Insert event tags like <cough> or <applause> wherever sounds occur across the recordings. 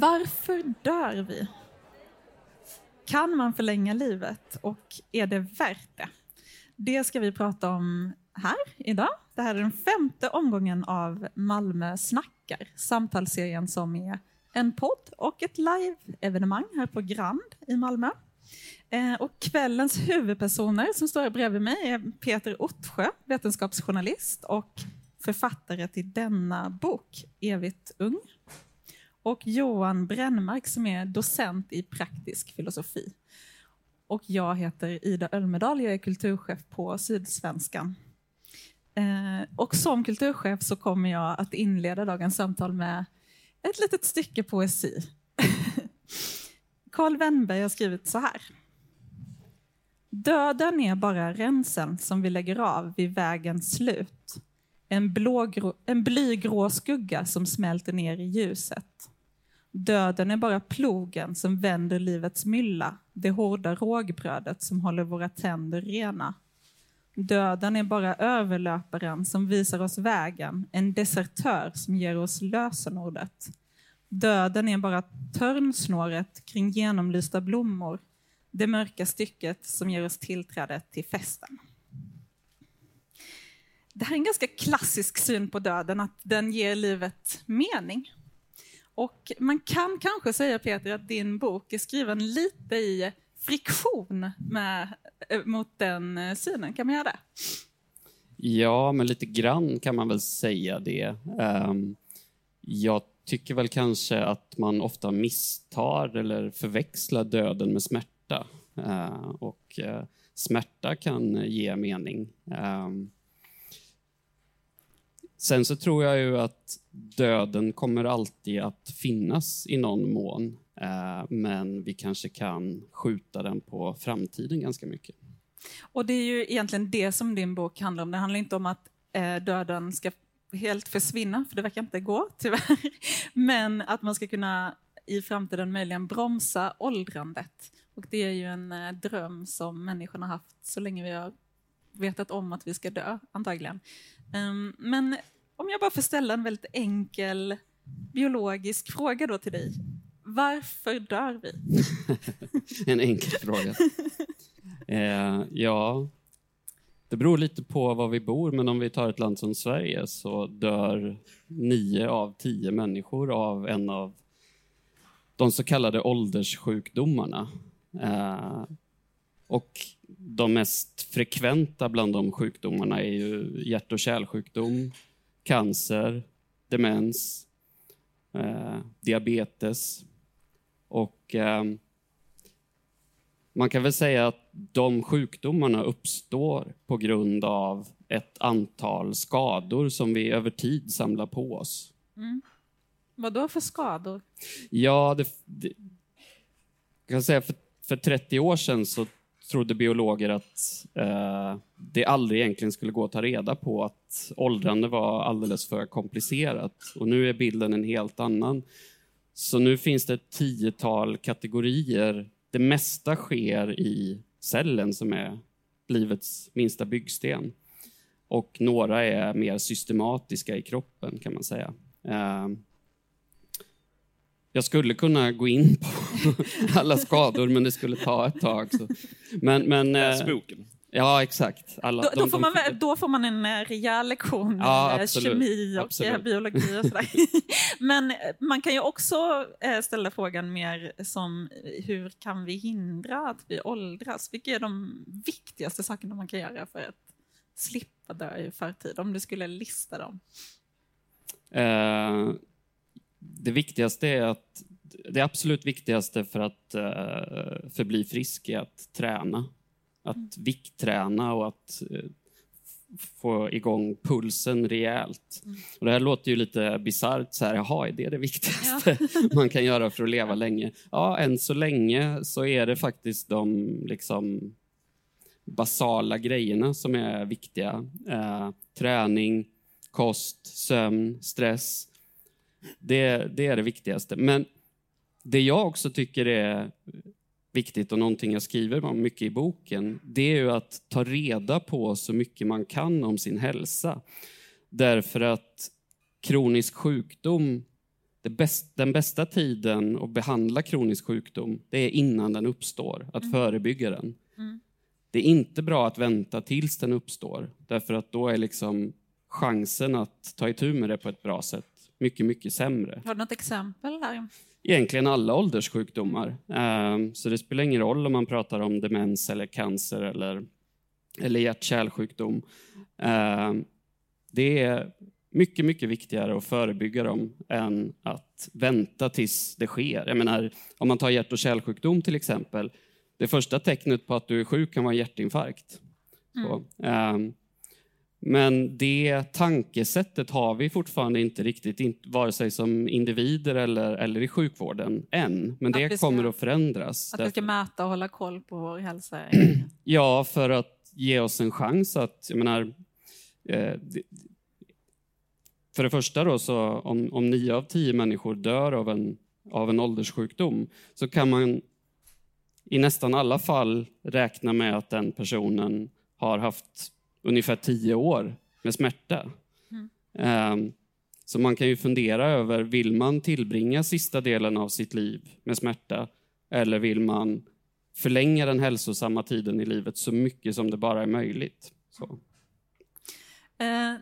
Varför dör vi? Kan man förlänga livet och är det värt det? Det ska vi prata om här idag. Det här är den femte omgången av Malmö snackar, samtalsserien som är en podd och ett live-evenemang här på Grand i Malmö. Eh, och kvällens huvudpersoner som står här bredvid mig är Peter Ottsjö, vetenskapsjournalist och författare till denna bok, Evigt ung. Och Johan Brännmark som är docent i praktisk filosofi. Och jag heter Ida Ölmedal, jag är kulturchef på Sydsvenskan. Eh, och som kulturchef så kommer jag att inleda dagens samtal med ett litet stycke poesi. <laughs> Karl Wennberg har skrivit så här. Döden är bara rensen som vi lägger av vid vägens slut. En, blågrå, en blygrå skugga som smälter ner i ljuset. Döden är bara plogen som vänder livets mylla, det hårda rågbrödet som håller våra tänder rena. Döden är bara överlöparen som visar oss vägen, en desertör som ger oss lösenordet. Döden är bara törnsnåret kring genomlysta blommor, det mörka stycket som ger oss tillträde till festen. Det här är en ganska klassisk syn på döden, att den ger livet mening. Och man kan kanske säga Peter att din bok är skriven lite i friktion med, eh, mot den eh, synen, kan man göra det? Ja, men lite grann kan man väl säga det. Ehm, jag tycker väl kanske att man ofta misstar eller förväxlar döden med smärta. Eh, och smärta kan ge mening. Um, sen så tror jag ju att döden kommer alltid att finnas i någon mån. Eh, men vi kanske kan skjuta den på framtiden ganska mycket. Och det är ju egentligen det som din bok handlar om. Det handlar inte om att eh, döden ska helt försvinna, för det verkar inte gå <laughs> tyvärr. Men att man ska kunna i framtiden möjligen bromsa åldrandet. Och det är ju en eh, dröm som människorna haft så länge vi har vetat om att vi ska dö, antagligen. Um, men om jag bara får ställa en väldigt enkel biologisk fråga då till dig. Varför dör vi? <laughs> en enkel fråga. <laughs> Eh, ja, det beror lite på var vi bor, men om vi tar ett land som Sverige så dör nio av tio människor av en av de så kallade ålderssjukdomarna. Eh, och de mest frekventa bland de sjukdomarna är ju hjärt och kärlsjukdom, cancer, demens, eh, diabetes och eh, man kan väl säga att de sjukdomarna uppstår på grund av ett antal skador som vi över tid samlar på oss. Mm. Vad då för skador? Ja, det, det, jag kan säga för, för 30 år sedan så trodde biologer att eh, det aldrig egentligen skulle gå att ta reda på att åldrande var alldeles för komplicerat. Och nu är bilden en helt annan. Så nu finns det ett tiotal kategorier det mesta sker i cellen som är livets minsta byggsten. Och några är mer systematiska i kroppen kan man säga. Eh, jag skulle kunna gå in på <laughs> alla skador, men det skulle ta ett tag. Så. Men, men, Läs boken. Ja, exakt. Alla, då, de, då, får man, då, får man, en eh, rejäl lektion ja, i kemi och absolut. biologi och sådär. <laughs> Men eh, man kan ju också eh, ställa frågan mer som hur kan vi hindra att vi åldras? Vilka är de viktigaste sakerna man kan göra för att slippa dö i förtid? Om du skulle lista dem. Eh, det viktigaste är att det absolut viktigaste för att eh, förbli frisk är att träna att mm. viktträna och att eh, få igång pulsen rejält. Mm. Och det här låter ju lite bisarrt, så här, jaha, är det det viktigaste ja. <laughs> man kan göra för att leva länge? Ja, än så länge så är det faktiskt de liksom, basala grejerna som är viktiga. Eh, träning, kost, sömn, stress. Det, det är det viktigaste. Men det jag också tycker är viktigt och någonting jag skriver om mycket i boken, det är ju att ta reda på så mycket man kan om sin hälsa. Därför att kronisk sjukdom, bäst, den bästa tiden att behandla kronisk sjukdom, det är innan den uppstår, att Mm. förebygga den. Mm. Det är inte bra att vänta tills den uppstår, därför att då är liksom chansen att ta itu med det på ett bra sätt mycket, mycket sämre. Har du något exempel där? Egentligen alla ålderssjukdomar. Ehm, Så det spelar ingen roll om man pratar om demens eller cancer eller, eller hjärt-kärlsjukdom. Ehm, Det är mycket, mycket viktigare att förebygga dem än att vänta tills det sker. Jag menar, om man tar hjärt och kärlsjukdom till exempel. Det första tecknet på att du är sjuk kan vara hjärtinfarkt. Så, ehm, men det tankesättet har vi fortfarande inte riktigt, vare sig som individer eller, eller i sjukvården än. Men Att det ska- kommer att förändras. Att vi ska mäta och hålla koll på vår hälsa? <clears throat> Ja, för att ge oss en chans att, jag menar, eh, för det första då, så om, om nio av tio människor dör av en, av en ålderssjukdom, så kan man i nästan alla fall räkna med att den personen har haft ungefär tio år med smärta. Ehm, Så man kan ju fundera över, vill man tillbringa sista delen av sitt liv med smärta? Eller vill man förlänga den hälsosamma tiden i livet så mycket som det bara är möjligt? Så. Eh,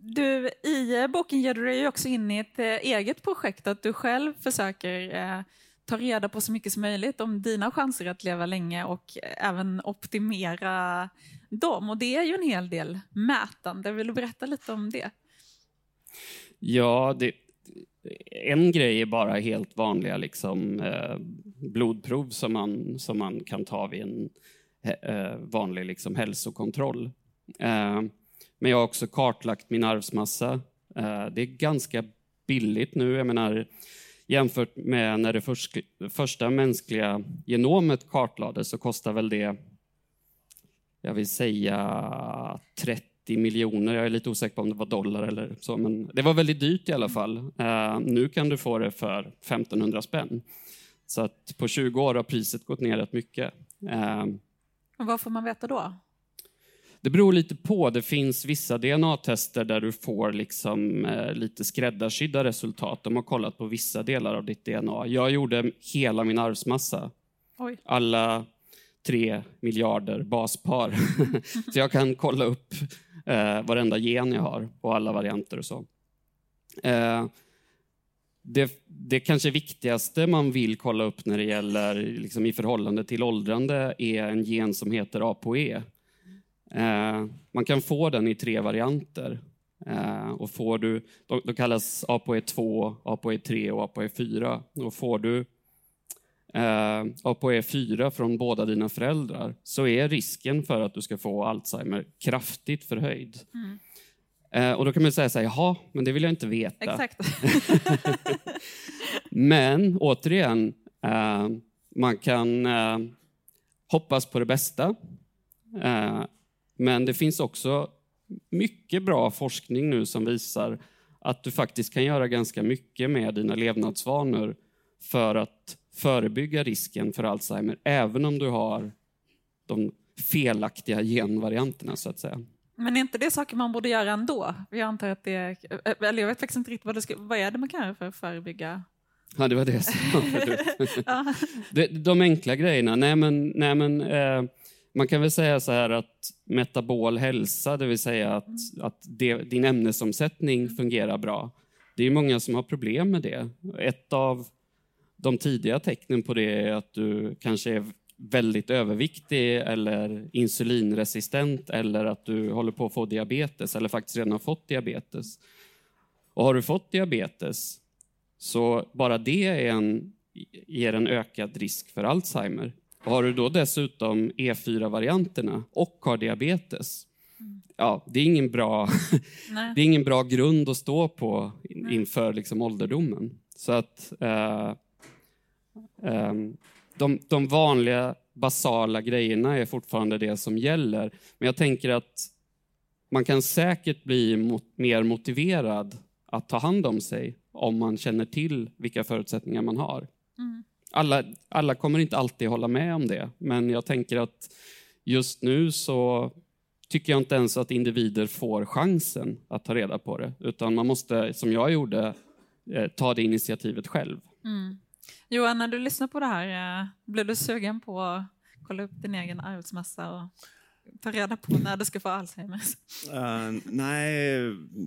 du, I boken ger du dig också in i ett eh, eget projekt, att du själv försöker eh, ta reda på så mycket som möjligt om dina chanser att leva länge och även optimera dem. Och det är ju en hel del mätande. Vill du berätta lite om det? Ja, det, en grej är bara helt vanliga liksom, eh, blodprov som man, som man kan ta vid en eh, vanlig liksom, hälsokontroll. Eh, men jag har också kartlagt min arvsmassa. Eh, det är ganska billigt nu. Jag menar, jämfört med när det först, första mänskliga genomet kartlades så kostar väl det, jag vill säga 30 miljoner. Jag är lite osäker på om det var dollar eller så, men det var väldigt dyrt i alla fall. Eh, nu kan du få det för 1500 spänn. Så att på 20 år har priset gått ner rätt mycket. Eh, Och vad får man veta då? Det beror lite på. Det finns vissa DNA-tester där du får liksom, eh, lite skräddarsydda resultat. De har kollat på vissa delar av ditt DNA. Jag gjorde hela min arvsmassa. Oj. Alla tre miljarder baspar. <laughs> så jag kan kolla upp eh, varenda gen jag har och alla varianter och så. Eh, det, det kanske viktigaste man vill kolla upp när det gäller liksom i förhållande till åldrande är en gen som heter ApoE. Eh, man kan få den i tre varianter. Eh, och får du, de, de kallas ApoE2, ApoE3 och ApoE4. Och får du eh, ApoE4 från båda dina föräldrar så är risken för att du ska få Alzheimer kraftigt förhöjd. Eh, och då kan man säga så här, jaha, men det vill jag inte veta. Exakt. <laughs> Men återigen, eh, man kan eh, hoppas på det bästa. Men det finns också mycket bra forskning nu som visar att du faktiskt kan göra ganska mycket med dina levnadsvanor för att förebygga risken för Alzheimer, även om du har de felaktiga genvarianterna, så att säga. Men är inte det saker man borde göra ändå? Jag antar att det är, eller jag vet faktiskt inte riktigt vad, det ska, vad är det man kan göra för att förebygga? Ja, det var det var förut. <laughs> <laughs> Ja. De, de enkla grejerna? Nej, men, nej, men eh, man kan väl säga så här att metabol hälsa, det vill säga att, att det, din ämnesomsättning fungerar bra. Det är många som har problem med det. Ett av de tidiga tecknen på det är att du kanske är väldigt överviktig eller insulinresistent eller att du håller på att få diabetes eller faktiskt redan har fått diabetes. Och har du fått diabetes så bara det är en, ger en ökad risk för Alzheimer. Och har du då dessutom E4-varianterna och har diabetes, ja, det är ingen bra, <laughs> det är ingen bra grund att stå på in- inför liksom ålderdomen. Så att eh, ehm, de, de vanliga basala grejerna är fortfarande det som gäller. Men jag tänker att man kan säkert bli mot, mer motiverad att ta hand om sig om man känner till vilka förutsättningar man har. Mm. Alla, alla kommer inte alltid hålla med om det, men jag tänker att just nu så tycker jag inte ens att individer får chansen att ta reda på det, utan man måste, som jag gjorde, eh, ta det initiativet själv. Mm. Johan, när du lyssnar på det här, eh, blir du sugen på att kolla upp din egen arvsmassa och ta reda på när du ska få Alzheimers? Uh, nej,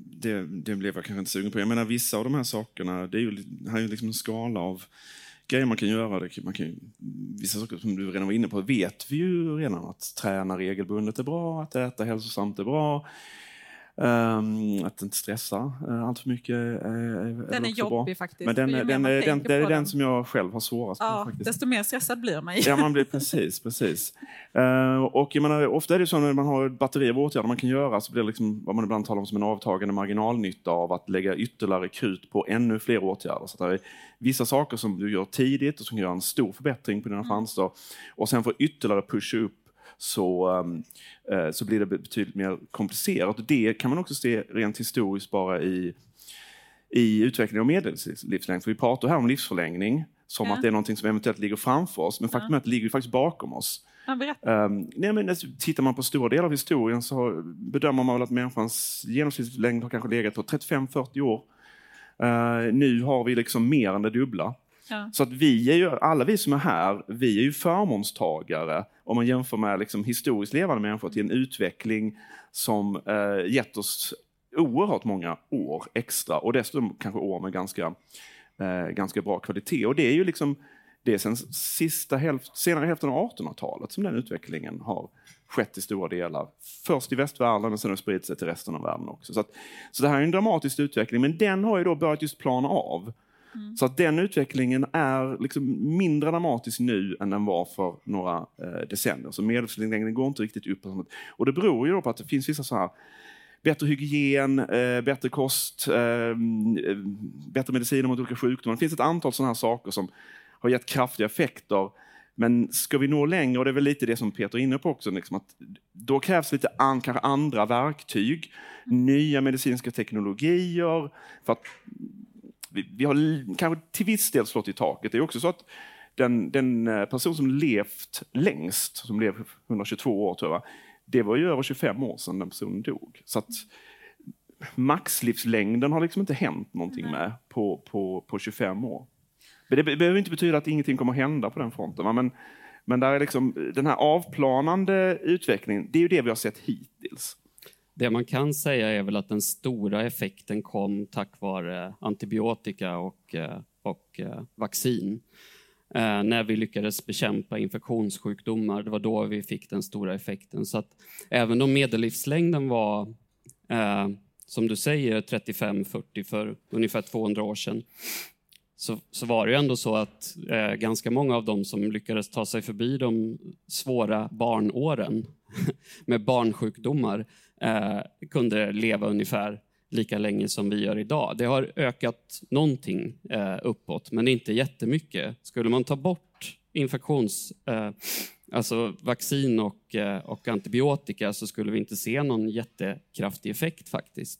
det, det blev jag kanske inte sugen på. Jag menar vissa av de här sakerna, det är ju, här är ju liksom en skala av grejer man kan göra. Det, man kan, vissa saker som du redan var inne på vet vi ju redan. Att träna regelbundet är bra, att äta hälsosamt är bra. Um, att inte stressa uh, allt för mycket. Uh, den är jobbig bra. faktiskt. Men den, den, den, den det är den som jag själv har svårast ja, på. Faktiskt. Desto mer stressad blir man ju. ja, man blir precis. precis. Uh, och jag menar, ofta är det så när man har ett batteri av åtgärder man kan göra så blir det liksom, vad man ibland talar om som en avtagande marginalnytta av att lägga ytterligare krut på ännu fler åtgärder. Så det är vissa saker som du gör tidigt och som gör en stor förbättring på dina mm. chanser och sen får ytterligare pusha upp så, um, uh, så blir det betydligt mer komplicerat. Och det kan man också se rent historiskt bara i, i utvecklingen av medellivslängd. För vi pratar här om livsförlängning som ja. att det är någonting som eventuellt ligger framför oss, men faktum är att det ligger faktiskt bakom oss. Ja, um, nej, men tittar man på stora delar av historien så bedömer man väl att människans genomsnittslängd har kanske legat på 35-40 år. Uh, nu har vi liksom mer än det dubbla. Ja. Så att vi är ju, alla vi som är här, vi är ju förmånstagare om man jämför med liksom historiskt levande människor till en utveckling som eh, gett oss oerhört många år extra och dessutom kanske år med ganska, eh, ganska bra kvalitet. Och det är ju liksom det är sen sista hälft, senare hälften av 1800-talet som den utvecklingen har skett i stora delar. Först i västvärlden och sen har det spridit sig till resten av världen också. Så, att, så det här är en dramatisk utveckling men den har ju då börjat just plana av. Mm. Så att den utvecklingen är liksom mindre dramatisk nu än den var för några eh, decennier. Så medellivslängden går inte riktigt upp. Och det beror ju på att det finns vissa så här bättre hygien, eh, bättre kost, eh, bättre mediciner mot olika sjukdomar. Det finns ett antal sådana här saker som har gett kraftiga effekter. Men ska vi nå längre, och det är väl lite det som Peter är inne på också, liksom att då krävs lite an, kanske andra verktyg, mm. nya medicinska teknologier för att vi, vi, har kanske till viss del slått i taket. Det är också så att den, den eh, person som levt längst, som blev 122 år tror jag, det var ju över 25 år sedan den personen dog. Så att maxlivslängden har liksom inte hänt någonting med på, på, på 25 år. Men det behöver inte betyda att ingenting kommer hända på den fronten. Men, men där är liksom, den här avplanande utvecklingen, det är ju det vi har sett hittills. Det man kan säga är väl att den stora effekten kom tack vare antibiotika och, eh, och eh, vaccin. Eh, när vi lyckades bekämpa infektionssjukdomar, det var då vi fick den stora effekten. Så att även om medellivslängden var, eh, som du säger, 35-40 för ungefär 200 år sedan, så, så var det ju ändå så att eh, ganska många av dem som lyckades ta sig förbi de svåra barnåren <laughs> med barnsjukdomar eh, kunde leva ungefär lika länge som vi gör idag. Det har ökat någonting eh, uppåt, men inte jättemycket. Skulle man ta bort infektions... Eh, alltså vaccin och, eh, och antibiotika så skulle vi inte se någon jättekraftig effekt faktiskt.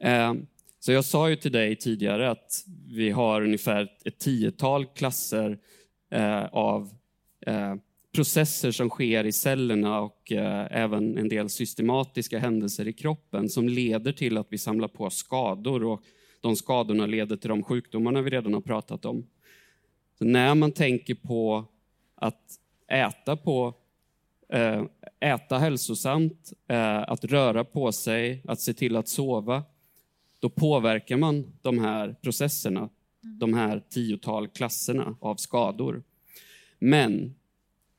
Eh, så jag sa ju till dig tidigare att vi har ungefär ett tiotal klasser eh, av eh, processer som sker i cellerna och eh, även en del systematiska händelser i kroppen som leder till att vi samlar på skador och de skadorna leder till de sjukdomarna vi redan har pratat om. Så när man tänker på att äta på eh, äta hälsosamt, eh, att röra på sig, att se till att sova, då påverkar man de här processerna, de här tiotal klasserna av skador. Men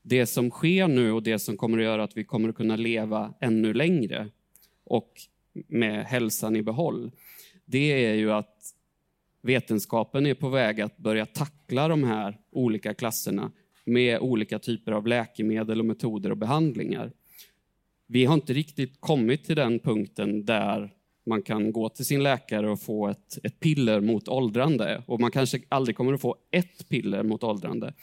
det som sker nu och det som kommer att göra att vi kommer att kunna leva ännu längre och med hälsan i behåll, det är ju att vetenskapen är på väg att börja tackla de här olika klasserna med olika typer av läkemedel och metoder och behandlingar. Vi har inte riktigt kommit till den punkten där man kan gå till sin läkare och få ett, ett piller mot åldrande. Och man kanske aldrig kommer att få ett piller mot åldrande.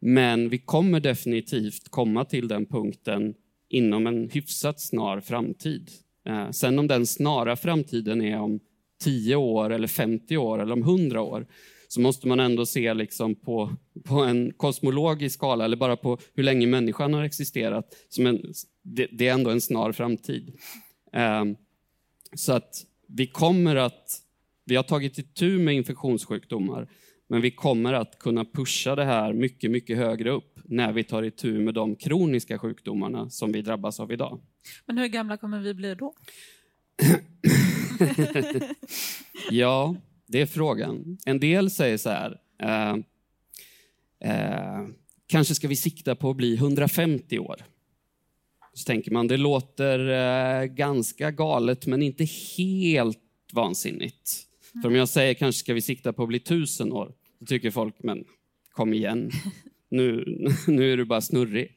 Men vi kommer definitivt komma till den punkten inom en hyfsat snar framtid. Eh, sen om den snara framtiden är om 10 år, eller 50 år eller om 100 år, så måste man ändå se liksom på, på en kosmologisk skala, eller bara på hur länge människan har existerat, som en, det, det är ändå en snar framtid. Eh, så att vi kommer att Vi har tagit itu med infektionssjukdomar, men vi kommer att kunna pusha det här mycket, mycket högre upp när vi tar itu med de kroniska sjukdomarna som vi drabbas av idag. Men hur gamla kommer vi bli då? <laughs> ja, det är frågan. En del säger så här, eh, eh, kanske ska vi sikta på att bli 150 år. Så tänker man, det låter eh, ganska galet men inte helt vansinnigt. Mm. För om jag säger kanske ska vi sikta på att bli tusen år, då tycker folk, men kom igen, <laughs> nu, nu är du bara snurrig.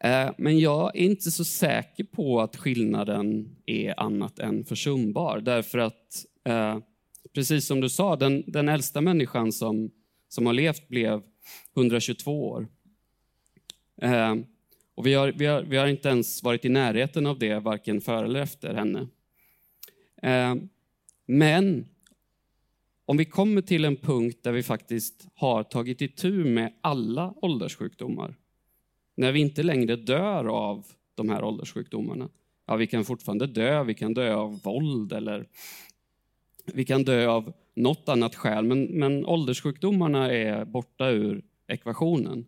Eh, men jag är inte så säker på att skillnaden är annat än försumbar. Därför att, eh, precis som du sa, den, den äldsta människan som, som har levt blev 122 år. Och vi har, vi, har, vi har inte ens varit i närheten av det, varken före eller efter henne. Eh, men om vi kommer till en punkt där vi faktiskt har tagit itu med alla ålderssjukdomar, när vi inte längre dör av de här ålderssjukdomarna. Ja, vi kan fortfarande dö, vi kan dö av våld eller vi kan dö av något annat skäl, men, men ålderssjukdomarna är borta ur ekvationen.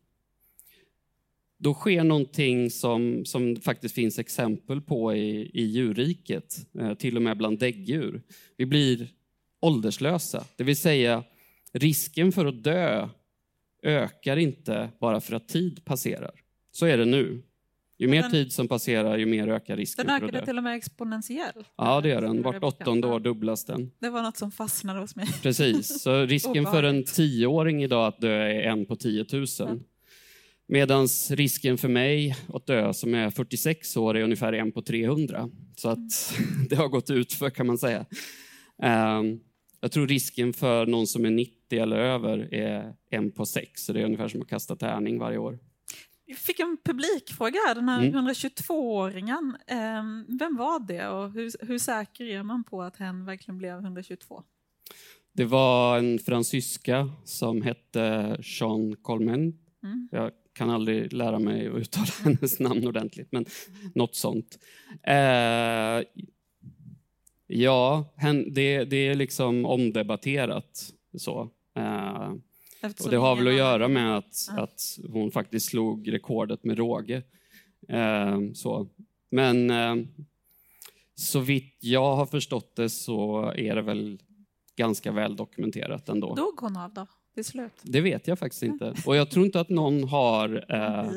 Då sker någonting som, som faktiskt finns exempel på i, i djurriket, eh, till och med bland däggdjur. Vi blir ålderslösa, det vill säga risken för att dö ökar inte bara för att tid passerar. Så är det nu. Ju mer den, tid som passerar, ju mer ökar risken Den ökade till och med exponentiellt. Ja, det gör den. Vart åttonde år dubblas den. Det var något som fastnade hos mig. Precis, så <laughs> risken för en tioåring idag att dö är en på 10 000. Medan risken för mig att dö som är 46 år är ungefär en på 300. Så att <laughs> det har gått ut för kan man säga. Um, jag tror risken för någon som är 90 eller över är en på 6, så det är ungefär som att kasta tärning varje år. Jag fick en publikfråga här, den här mm. 122-åringen. Eh, vem var det och hur, hur säker är man på att hen verkligen blev 122? Det var en fransyska som hette Jean Colmen. Mm. Jag kan aldrig lära mig att uttala <laughs> hennes namn ordentligt, men något sånt. Eh, ja, det, det är liksom omdebatterat. så. Eh, och det har väl att göra med att, att hon faktiskt slog rekordet med råge. Eh, så. Men eh, så vitt jag har förstått det så är det väl ganska väl dokumenterat ändå. Dog hon av då? Till slut? Det vet jag faktiskt inte. Och jag tror inte att någon har... <laughs> Eh,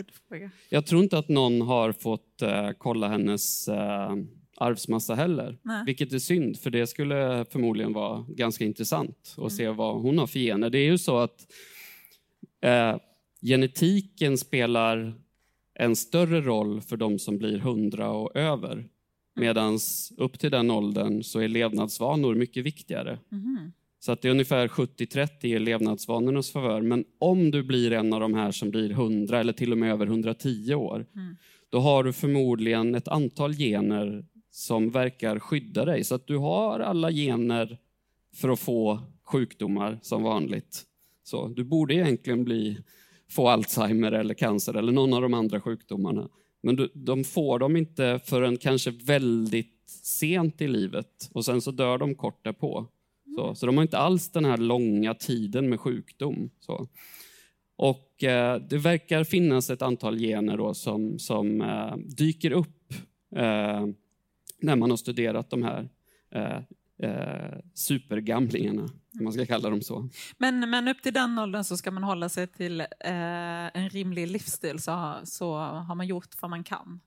jag tror inte att någon har fått eh, kolla hennes eh, arvsmassa heller. Nej. Vilket är synd, för det skulle förmodligen vara ganska intressant att mm. se vad hon har för gener. Det är ju så att eh, genetiken spelar en större roll för de som blir hundra och över. Mm. Medan upp till den åldern så är levnadsvanor mycket viktigare. Mm. Så att det är ungefär 70-30 i levnadsvanornas favör. Men om du blir en av de här som blir 100 eller till och med över 110 år, mm. då har du förmodligen ett antal gener som verkar skydda dig. Så att du har alla gener för att få sjukdomar som vanligt. Så du borde egentligen bli, få Alzheimer eller cancer eller någon av de andra sjukdomarna. Men du, de får dem inte förrän kanske väldigt sent i livet och sen så dör de kort därpå. Så, så de har inte alls den här långa tiden med sjukdom. Så. Och eh, det verkar finnas ett antal gener då som, som eh, dyker upp eh, när man har studerat de här eh, eh, supergamlingarna, om man ska kalla dem så. Men, men upp till den åldern så ska man hålla sig till eh, en rimlig livsstil, så, så har man gjort vad man kan.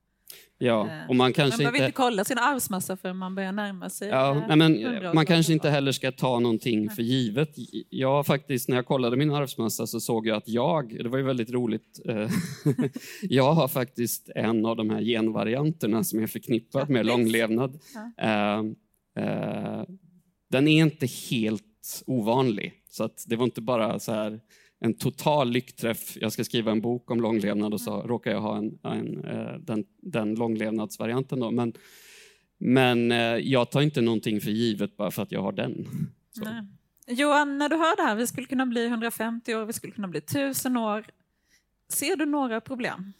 Ja, eh, och man kanske man behöver inte... inte kolla sin arvsmassa förrän man börjar närma sig. Ja, nej, men man kanske inte heller ska ta någonting för givet. Jag faktiskt, när jag kollade min arvsmassa så såg jag att jag, det var ju väldigt roligt, eh, <laughs> jag har faktiskt en av de här genvarianterna som är förknippad med långlevnad. Den är inte helt ovanlig, så att det var inte bara så här en total lyckträff. Jag ska skriva en bok om långlevnad och så mm. råkar jag ha en, en, eh, den, den långlevnadsvarianten. Då. Men, men eh, jag tar inte någonting för givet bara för att jag har den. Johan, när du hör det här, vi skulle kunna bli 150 år, vi skulle kunna bli 1000 år. Ser du några problem?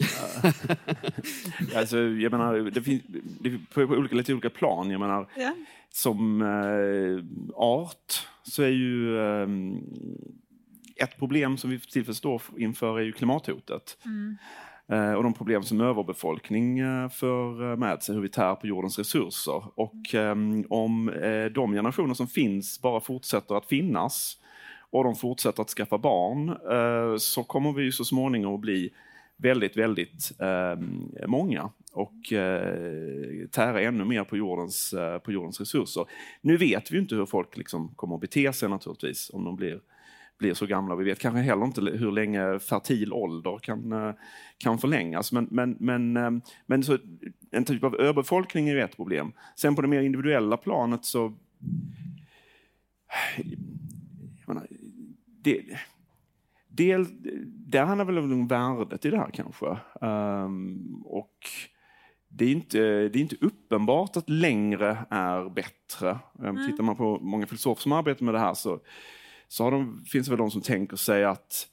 <laughs> alltså, jag menar, det finns det, på, på olika, lite olika plan. Jag menar, yeah. Som eh, art så är ju eh, ett problem som vi tillfället står inför är ju klimathotet. Mm. Eh, och de problem som överbefolkning eh, för med sig, hur vi tär på jordens resurser. Och mm. om de generationer som finns bara fortsätter att finnas och de fortsätter att skaffa barn så kommer vi så småningom att bli väldigt, väldigt ehm, många och eh, tära ännu mer på jordens, eh, på jordens resurser. Nu vet vi inte hur folk liksom kommer att bete sig naturligtvis om de blir blir så gamla. Vi vet kanske heller inte hur länge fertil ålder kan, eh, kan förlängas. Men, men, men, eh, men så, en typ av överbefolkning är ett problem. Sen på det mer individuella planet så... Menar, det, del, där handlar väl om värdet i det här kanske. Um, och det är, inte, det är inte uppenbart att längre är bättre. Mm. Tittar man på många filosofer som arbetar med det här så så de, finns det väl de som tänker sig att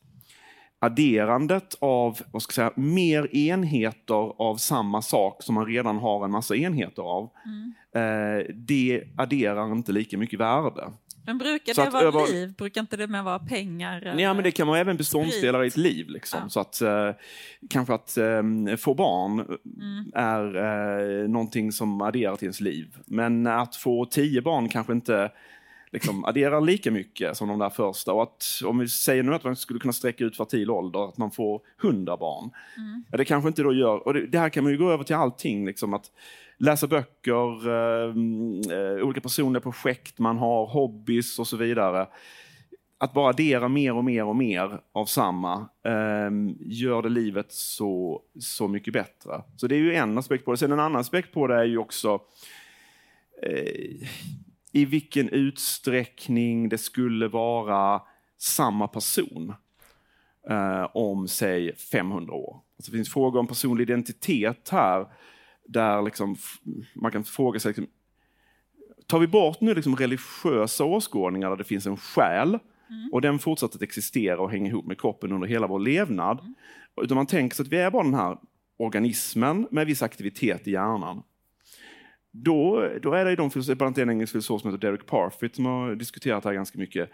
adderandet av vad ska jag säga, mer enheter av samma sak som man redan har en massa enheter av, mm. eh, det adderar inte lika mycket värde. Men brukar så det vara över... liv? Brukar inte det med vara pengar? Eller? Ja, men det kan vara även beståndsdelar i ett liv. Liksom. Ja. Så att eh, kanske att eh, få barn mm. är eh, någonting som adderar till ens liv. Men att få tio barn kanske inte liksom adderar lika mycket som de där första. Och att, om vi säger nu att man skulle kunna sträcka ut fertil ålder, att man får hundra barn. Mm. Ja, det kanske inte då gör, och det, det, här kan man ju gå över till allting, liksom att läsa böcker, eh, eh, olika personliga projekt man har, hobbys och så vidare. Att bara addera mer och mer och mer av samma eh, gör det livet så, så mycket bättre. Så det är ju en aspekt på det. Sen en annan aspekt på det är ju också eh, i vilken utsträckning det skulle vara samma person eh, om, säg, 500 år. Alltså, det finns frågor om personlig identitet här, där liksom, man kan fråga sig, liksom, tar vi bort nu liksom religiösa åskådningar där det finns en själ, mm. och den fortsätter att existera och hänga ihop med kroppen under hela vår levnad, mm. utan man tänker sig att vi är bara den här organismen med viss aktivitet i hjärnan då, då är det de bland annat en engelsk filosof som heter Derek Parfit som har diskuterat det här ganska mycket,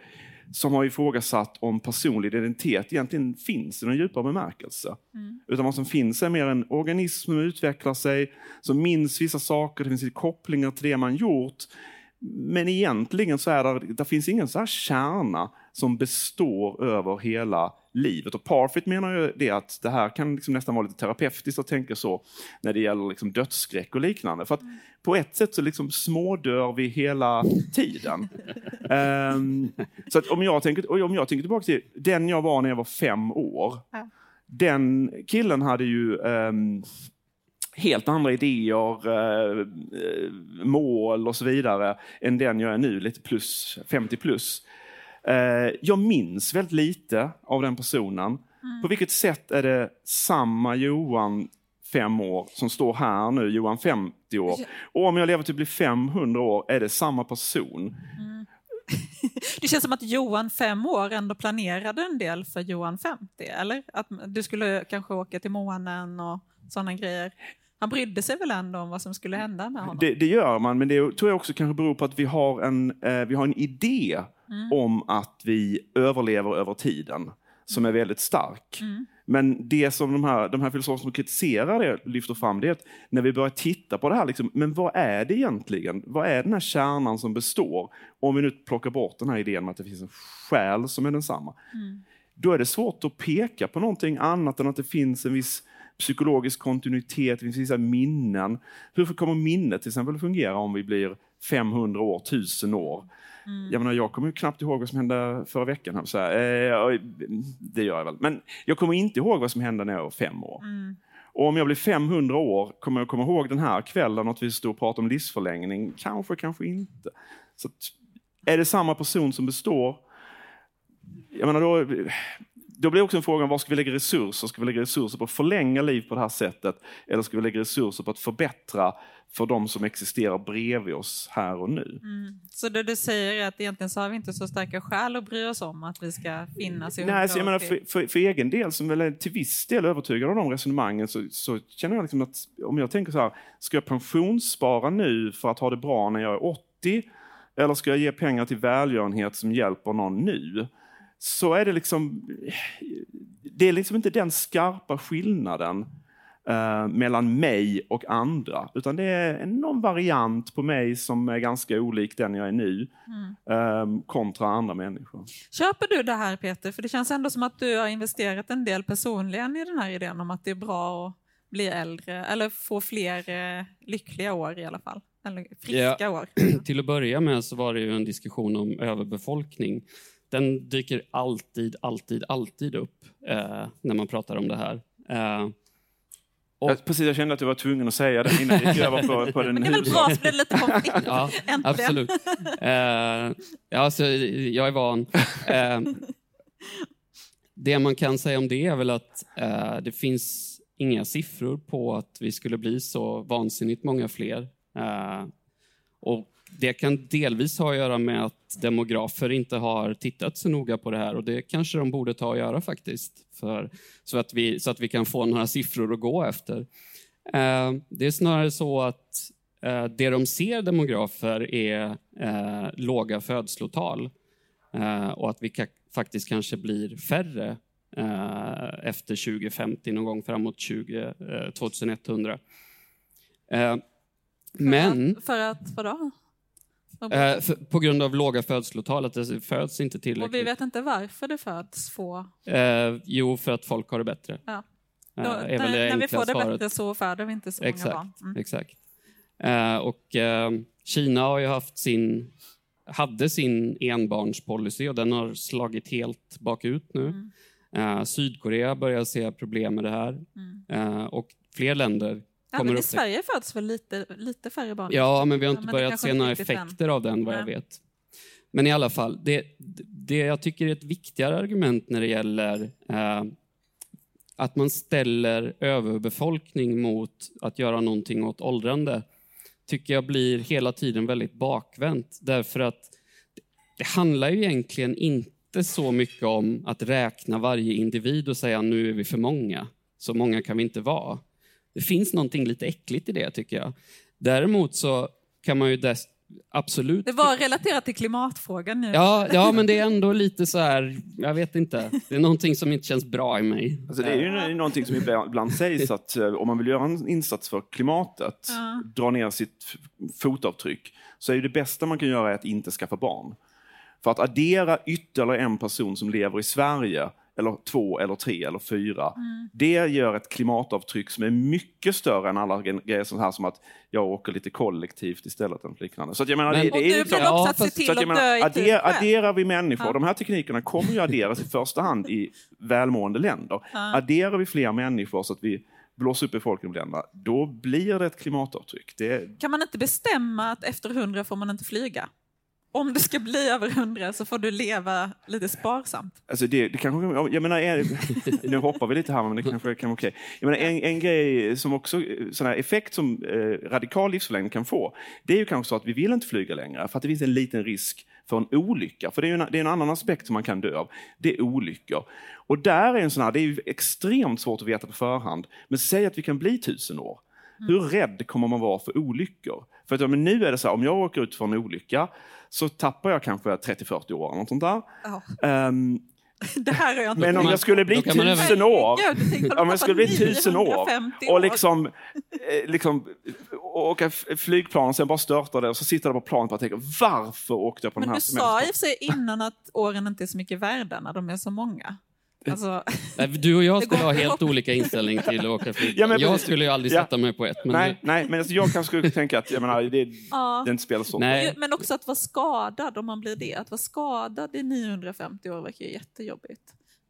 som har ifrågasatt om personlig identitet egentligen finns i någon djupare bemärkelse. Mm. Utan vad som finns är mer en organism som utvecklar sig, som minns vissa saker, det finns kopplingar till det man gjort. Men egentligen så är det, det finns ingen så här kärna som består över hela livet. Och Parfit menar ju det att det här kan liksom nästan vara lite terapeutiskt att tänka så när det gäller liksom dödsskräck och liknande. För att på ett sätt så liksom smådör vi hela tiden. um, <laughs> så att om jag, tänker, om jag tänker tillbaka till den jag var när jag var fem år. Ja. Den killen hade ju um, helt andra idéer, uh, mål och så vidare än den jag är nu, lite plus, 50 plus. Eh, jag minns väldigt lite av den personen. Mm. På vilket sätt är det samma Johan fem år som står här nu, Johan 50 år? Och om jag lever till att bli 500 år, är det samma person? Mm. <laughs> Det känns som att Johan fem år ändå planerade en del för Johan 50, eller? Att du skulle kanske åka till månen och sådana grejer. Han brydde sig väl ändå om vad som skulle hända med honom? Det, det gör man, men det tror jag också kanske beror på att vi har en, eh, vi har en idé mm. om att vi överlever över tiden som är väldigt stark. Mm. Men det som de här, de här filosoferna som kritiserar det lyfter fram det är att när vi börjar titta på det här, liksom, men vad är det egentligen? Vad är den här kärnan som består? Om vi nu plockar bort den här idén med att det finns en själ som är densamma. Mm. Då är det svårt att peka på någonting annat än att det finns en viss psykologisk kontinuitet, det finns vissa minnen. Hur kommer minnet till exempel fungera om vi blir 500 år, 1000 år? Mm. Jag, menar, jag kommer knappt ihåg vad som hände förra veckan. Så. Eh, det gör jag väl. Men jag kommer inte ihåg vad som hände när jag var fem år. Mm. Och om jag blir 500 år, kommer jag komma ihåg den här kvällen att vi stod och pratade om livsförlängning? Kanske, kanske inte. Så att, är det samma person som består? Jag menar då, då blir också en fråga var ska vi lägga resurser? Ska vi lägga resurser på att förlänga liv på det här sättet? Eller ska vi lägga resurser på att förbättra för de som existerar bredvid oss här och nu? Mm. Så det du säger är att egentligen så har vi inte så starka skäl att bry oss om att vi ska finnas i Nej, så jag menar, för, för, för, egen del, som väl är till viss del övertygad av de resonemangen, så, så känner jag liksom att om jag tänker så här, ska jag pensionsspara nu för att ha det bra när jag är 80? Eller ska jag ge pengar till välgörenhet som hjälper någon nu? Så är det liksom, det är liksom inte den skarpa skillnaden eh, mellan mig och andra, utan det är någon variant på mig som är ganska olik den jag är nu, mm. eh, kontra andra människor. Köper du det här Peter? För det känns ändå som att du har investerat en del personligen i den här idén om att det är bra att bli äldre, eller få fler eh, lyckliga år i alla fall. Eller friska ja, år. <clears throat> Till att börja med så var det ju en diskussion om överbefolkning den dyker alltid, alltid, alltid upp eh, när man pratar om det här. Eh, och... Jag, precis, jag kände att du var tvungen att säga det innan vi gick över på, på den Men det är väl bra, så blir det lite konflikt. <laughs> ja, absolut. Eh, ja, alltså, jag är van. Eh, det man kan säga om det är väl att eh, det finns inga siffror på att vi skulle bli så vansinnigt många fler. Eh, och det kan delvis ha att göra med att demografer inte har tittat så noga på det här och det kanske de borde ta och göra faktiskt, för, så, att vi, så att vi kan få några siffror att gå efter. Eh, det är snarare så att eh, det de ser demografer är eh, låga födslotal och att vi faktiskt kanske blir färre efter 2050, någon gång framåt 20, 2100. Eh, men... För att, vadå? Eh, för, på grund av låga födslotal, att det föds inte tillräckligt. Och vi vet inte varför det föds få? Eh, jo, för att folk har det bättre. Ja. Eh, Då, när, när vi får det svaret. bättre så föder vi inte så exakt, många barn. Mm. Exakt. Eh, och eh, Kina har ju haft sin, hade sin enbarnspolicy och den har slagit helt bakut nu. Mm. Eh, Sydkorea börjar se problem med det här. Mm. och fler länder Ja, men I Sverige föds väl lite, lite färre barn? Ja, men vi har inte ja, börjat se några effekter av den vad jag vet. Men i alla fall, det, det jag tycker är ett viktigare argument när det gäller eh, att man ställer överbefolkning mot att göra någonting åt åldrande, tycker jag blir hela tiden väldigt bakvänt. Därför att det handlar ju egentligen inte så mycket om att räkna varje individ och säga nu är vi för många, så många kan vi inte vara. Det finns någonting lite äckligt i det tycker jag. Däremot så kan man ju dess, absolut... Det var relaterat till klimatfrågan nu. Ja, ja, <laughs> men det är ändå lite så här, jag vet inte. Det är någonting som inte känns bra i mig. Alltså det är ju någonting som ibland sägs att eh, om man vill göra en insats för klimatet, ja. dra ner sitt fotavtryck, så är det bästa man kan göra att inte skaffa barn. För att addera ytterligare en person som lever i Sverige eller två, eller tre eller fyra. Mm. Det gör ett klimatavtryck som är mycket större än alla grejer som, här, som att jag åker lite kollektivt istället. Eller liknande. Så att jag menar, Men, det, det är liksom, också att se till att, att menar, dö i adder, Adderar vi människor, ja. de här teknikerna kommer ju adderas i första hand i välmående länder. Ja. Adderar vi fler människor så att vi blåser upp befolkningsländerna, då blir det ett klimatavtryck. Det... Kan man inte bestämma att efter hundra får man inte flyga? Om du ska bli över hundra så får du leva lite sparsamt. Alltså det, det kanske, jag menar, är, <laughs> nu hoppar vi lite här, men det kanske kan vara okej. Jag menar, en, en grej som också, sån här effekt som eh, radikal livsförlängning kan få, det är ju kanske så att vi vill inte flyga längre, för att det finns en liten risk för en olycka. För det är, en, det är en annan aspekt som man kan dö av. Det är olyckor. Och där är en sån här, det är extremt svårt att veta på förhand. Men säg att vi kan bli tusen år. Hur rädd kommer man vara för olyckor? För att, men nu är det så här, om jag åker ut för en olycka så tappar jag kanske 30-40 år. Något sånt där. Oh. Um, <laughs> men om jag skulle bli tusen år, om jag skulle bli tusen år och liksom, eh, liksom åka flygplan och sen bara störta det och så sitter jag på planet och tänker varför åkte jag på men den här semestern? Men du sa i och för sig innan att åren inte är så mycket värda när de är så många. Alltså, <laughs> du och jag <laughs> skulle ha helt olika inställning till att åka flygplan. Ja, jag skulle ju aldrig sätta ja. mig på ett. Men nej, du... nej, men alltså jag kanske skulle tänka att jag menar, det, ja. det inte spelar så nej. Men också att vara skadad om man blir det. Att vara skadad i 950 år verkar jättejobbigt.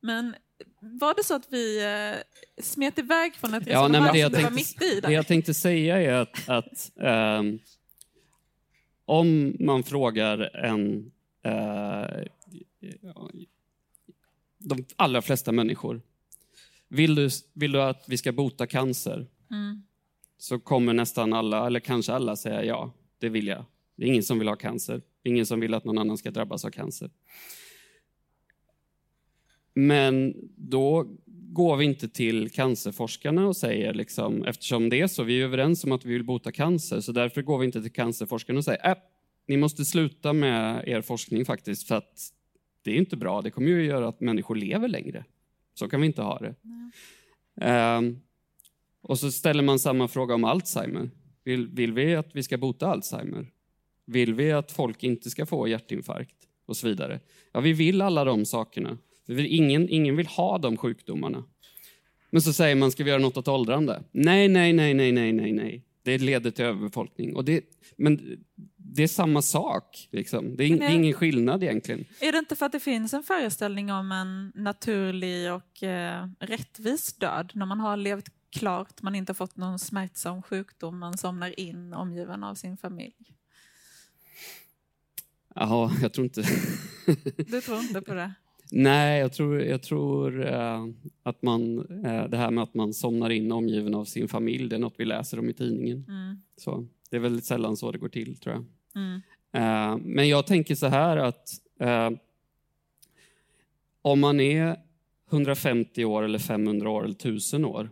Men var det så att vi eh, smet iväg från ett resonemang ja, nej, det som du var mitt i? Där? Det jag tänkte säga är att, att um, om man frågar en uh, de allra flesta människor. Vill du, vill du att vi ska bota cancer? Mm. Så kommer nästan alla, eller kanske alla, säga ja, det vill jag. Det är ingen som vill ha cancer. Ingen som vill att någon annan ska drabbas av cancer. Men då går vi inte till cancerforskarna och säger, liksom, eftersom det är så, vi är överens om att vi vill bota cancer, så därför går vi inte till cancerforskarna och säger, äh, ni måste sluta med er forskning faktiskt, för att det är inte bra. Det kommer ju att göra att människor lever längre. Så kan vi inte ha det. Um, och så ställer man samma fråga om Alzheimer. Vill, vill vi att vi ska bota Alzheimer? Vill vi att folk inte ska få hjärtinfarkt? Och så vidare. Ja, vi vill alla de sakerna. Ingen, ingen vill ha de sjukdomarna. Men så säger man, ska vi göra något åt åldrande? Nej, nej, nej, nej, nej, nej, nej. Det leder till överbefolkning. Och det, men det är samma sak. Liksom. Det, är, det är ingen skillnad egentligen. Är det inte för att det finns en föreställning om en naturlig och eh, rättvis död när man har levt klart, man inte fått någon smärtsam sjukdom, man somnar in omgiven av sin familj? Jaha, jag tror inte... <laughs> du tror inte på det? Nej, jag tror, jag tror eh, att man, eh, det här med att man somnar in omgiven av sin familj, det är något vi läser om i tidningen. Mm. Så, det är väldigt sällan så det går till, tror jag. Mm. Eh, men jag tänker så här att eh, om man är 150 år, eller 500 år eller 1000 år,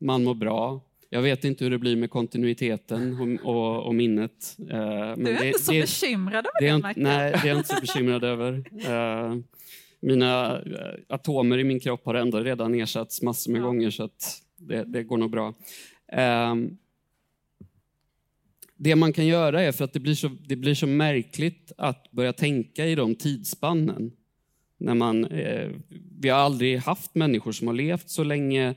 man mår bra, jag vet inte hur det blir med kontinuiteten och, och, och minnet. Men du är det, inte så det, bekymrad över det, det Nej, det är jag inte så bekymrad över. Eh, mina atomer i min kropp har ändå redan ersatts massor med ja. gånger så att det, det, går nog bra. Um, det man kan göra är, för att det blir, så, det blir så märkligt att börja tänka i de tidsspannen. När man, eh, vi har aldrig haft människor som har levt så länge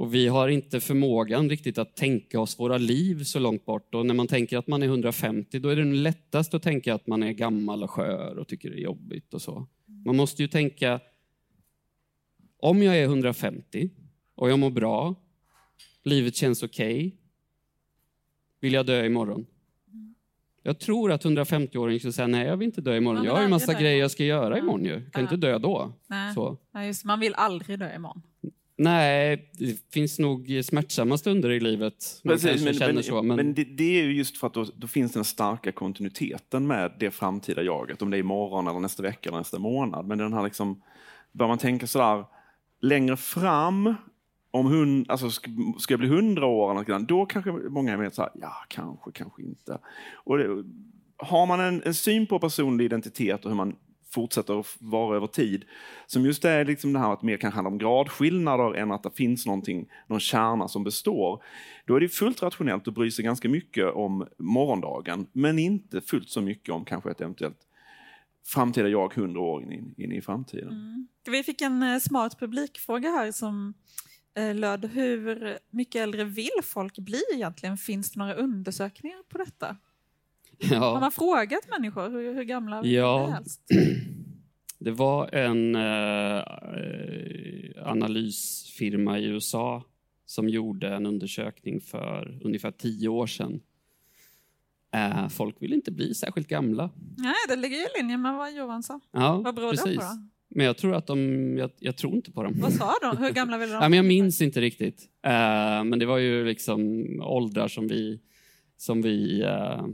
och vi har inte förmågan riktigt att tänka oss våra liv så långt bort. Och när man tänker att man är 150, då är det lättast att tänka att man är gammal och skör och tycker det är jobbigt och så. Man måste ju tänka, om jag är 150 och jag mår bra, livet känns okej, okay, vill jag dö imorgon? Jag tror att 150-åringen skulle säga, nej jag vill inte dö imorgon. Jag har ju massa grejer jag ska göra imorgon ju. Kan ja. inte dö då. Nej. Så. Ja, just, man vill aldrig dö imorgon. Nej, det finns nog smärtsamma stunder i livet. Man Precis, men, känner men, så, men... men det, det, är ju just för att då, då, finns den starka kontinuiteten med det framtida jaget. Om det är imorgon, eller nästa vecka eller nästa månad. Men den här liksom, bör man tänka sådär längre fram, om hon, alltså ska, ska jag bli hundra år, eller något, då kanske många är mer så här, ja kanske, kanske inte. Och det, har man en, en syn på personlig identitet och hur man fortsätter att vara över tid. Som just är liksom det här att mer kan handla om gradskillnader än att det finns någonting, någon kärna som består. Då är det fullt rationellt att bry sig ganska mycket om morgondagen, men inte fullt så mycket om kanske ett eventuellt framtida jag hundra år in, in, i framtiden. Mm. Vi fick en eh, smart publikfråga här som löd hur mycket äldre vill folk bli egentligen? Finns det några undersökningar på detta? Ja. Har man frågat människor hur, hur gamla ja. är helst? <clears throat> Det var en eh, analysfirma i USA som gjorde en undersökning för ungefär tio år sedan. Eh, folk vill inte bli särskilt gamla. Nej, det ligger i linje med vad Johan sa. Ja, vad beror precis. det på då? Men jag tror att de, jag, jag, tror inte på dem. Vad sa de? Hur gamla vill de? ja, men jag minns inte riktigt. Eh, men det var ju liksom åldrar som vi, som vi eh,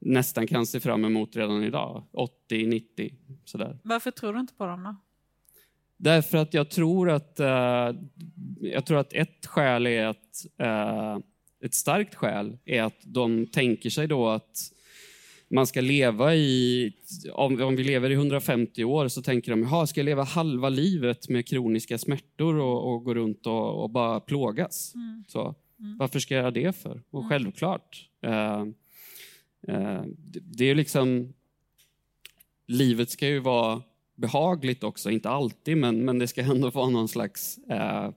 nästan kan se fram emot redan idag. 80, 90, sådär. Varför tror du inte på dem då? Därför att jag tror att, uh, jag tror att ett skäl är att, uh, ett starkt skäl är att de tänker sig då att man ska leva i, om, om vi lever i 150 år så tänker de, jaha, ska jag leva halva livet med kroniska smärtor och, och gå runt och, och bara plågas? Mm. Så, mm. Varför ska jag göra det för? Och mm. självklart. Uh, Eh, det är liksom... Livet ska ju vara behagligt också, inte alltid, men, men det ska ändå vara någon slags eh,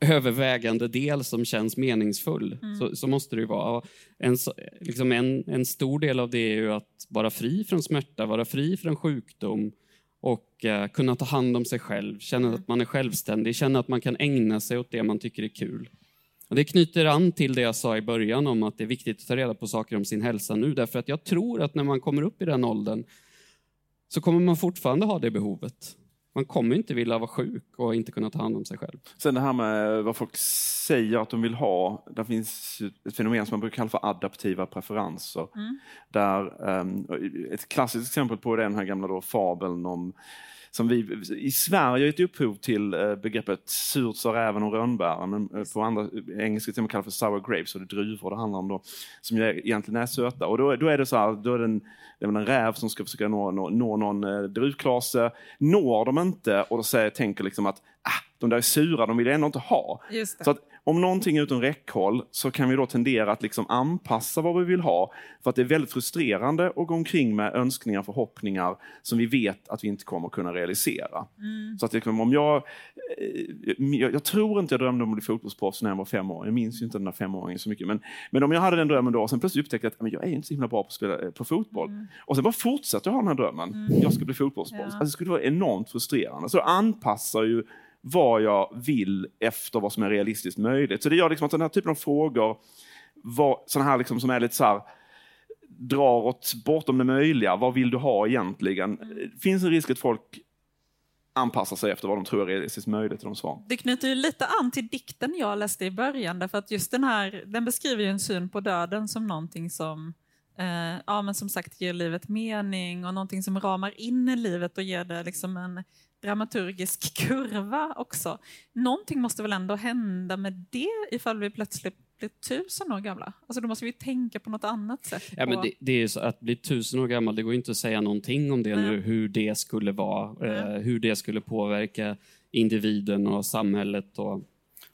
övervägande del som känns meningsfull. Mm. Så, så, måste det ju vara. En, liksom en, en stor del av det är ju att vara fri från smärta, vara fri från sjukdom och eh, kunna ta hand om sig själv, känna mm. att man är självständig, känna att man kan ägna sig åt det man tycker är kul. Och det knyter an till det jag sa i början om att det är viktigt att ta reda på saker om sin hälsa nu, därför att jag tror att när man kommer upp i den åldern så kommer man fortfarande ha det behovet. Man kommer inte vilja vara sjuk och inte kunna ta hand om sig själv. Sen det här med vad folk säger att de vill ha. Det finns ett fenomen som man brukar kalla för adaptiva preferenser. Mm. Där, um, ett klassiskt exempel på det är den här gamla då fabeln om som vi i Sverige gett upphov till eh, begreppet surt sa räven och rönnbären, men eh, på andra engelska till kallas för sour grapes, och det är druvor det handlar om då, som egentligen är söta. Och då, då är det så här, då är det en, det är en räv som ska försöka nå, nå, nå någon eh, druvklase, når de inte och då säger, tänker liksom att ah, de där är sura, de vill jag ändå inte ha. Så att om någonting är utom räckhåll så kan vi då tendera att liksom anpassa vad vi vill ha. För att det är väldigt frustrerande att gå omkring med önskningar och förhoppningar som vi vet att vi inte kommer kunna realisera. Mm. Så att liksom, om jag, eh, jag, jag, tror inte jag drömde om att bli fotbollsproffs när jag var fem år. Jag minns inte den där femåringen så mycket. Men, men om jag hade den drömmen då och sen plötsligt upptäckte att men jag är inte så himla bra på att spela eh, på fotboll. Mm. Och sen bara fortsätter jag ha den här drömmen. Mm. Jag ska bli fotbollsproffs. Ja. Alltså, det skulle vara enormt frustrerande. Så anpassar ju vad jag vill efter vad som är realistiskt möjligt. Så det gör liksom att den här typen av frågor, sådana här liksom som är lite så här, drar åt bortom det möjliga, vad vill du ha egentligen? Det finns en risk att folk anpassar sig efter vad de tror är realistiskt möjligt i de svar. Det knyter ju lite an till dikten jag läste i början, därför att just den här, den beskriver ju en syn på döden som någonting som eh, ja, men som sagt ger livet mening och någonting som ramar in i livet och ger det liksom en dramaturgisk <laughs> kurva också. Någonting måste väl ändå hända med det ifall vi plötsligt blir tusen år gamla? Alltså då måste vi tänka på något annat sätt. Ja, men det, det är så att bli tusen år gammal, det går inte att säga någonting om det mm. nu, hur det skulle vara, eh, hur det skulle påverka individen och samhället och,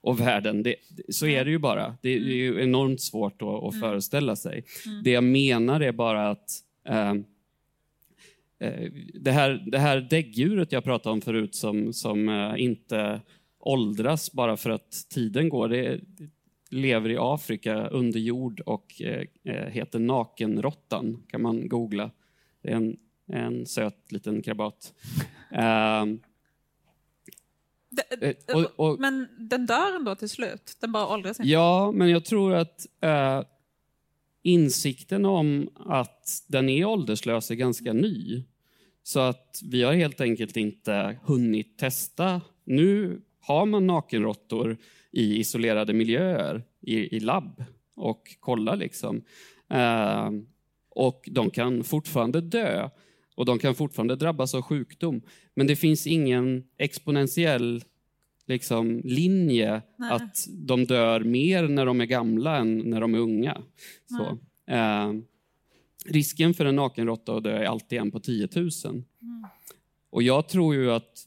och världen. Det, så är det ju bara. Det är ju mm. enormt svårt att, att mm. föreställa sig. Mm. Det jag menar är bara att Eh, det här, det här däggdjuret jag pratade om förut som, som eh, inte åldras bara för att tiden går, det lever i Afrika under jord och eh, heter nakenråttan, kan man googla. Det är en, en söt liten krabat. Det, och, och, men den dör ändå till slut? Den bara åldras inte? Ja, men jag tror att uh, insikten om att den är ålderslös är ganska ny. Så att vi har helt enkelt inte hunnit testa. Nu har man nakenråttor i isolerade miljöer, i, i labb, och kollar liksom. Eh, och de kan fortfarande dö och de kan fortfarande drabbas av sjukdom. Men det finns ingen exponentiell liksom, linje Nej. att de dör mer när de är gamla än när de är unga. Så, eh, risken för en nakenråtta att dö är alltid en på 10 000. Mm. Och jag tror ju att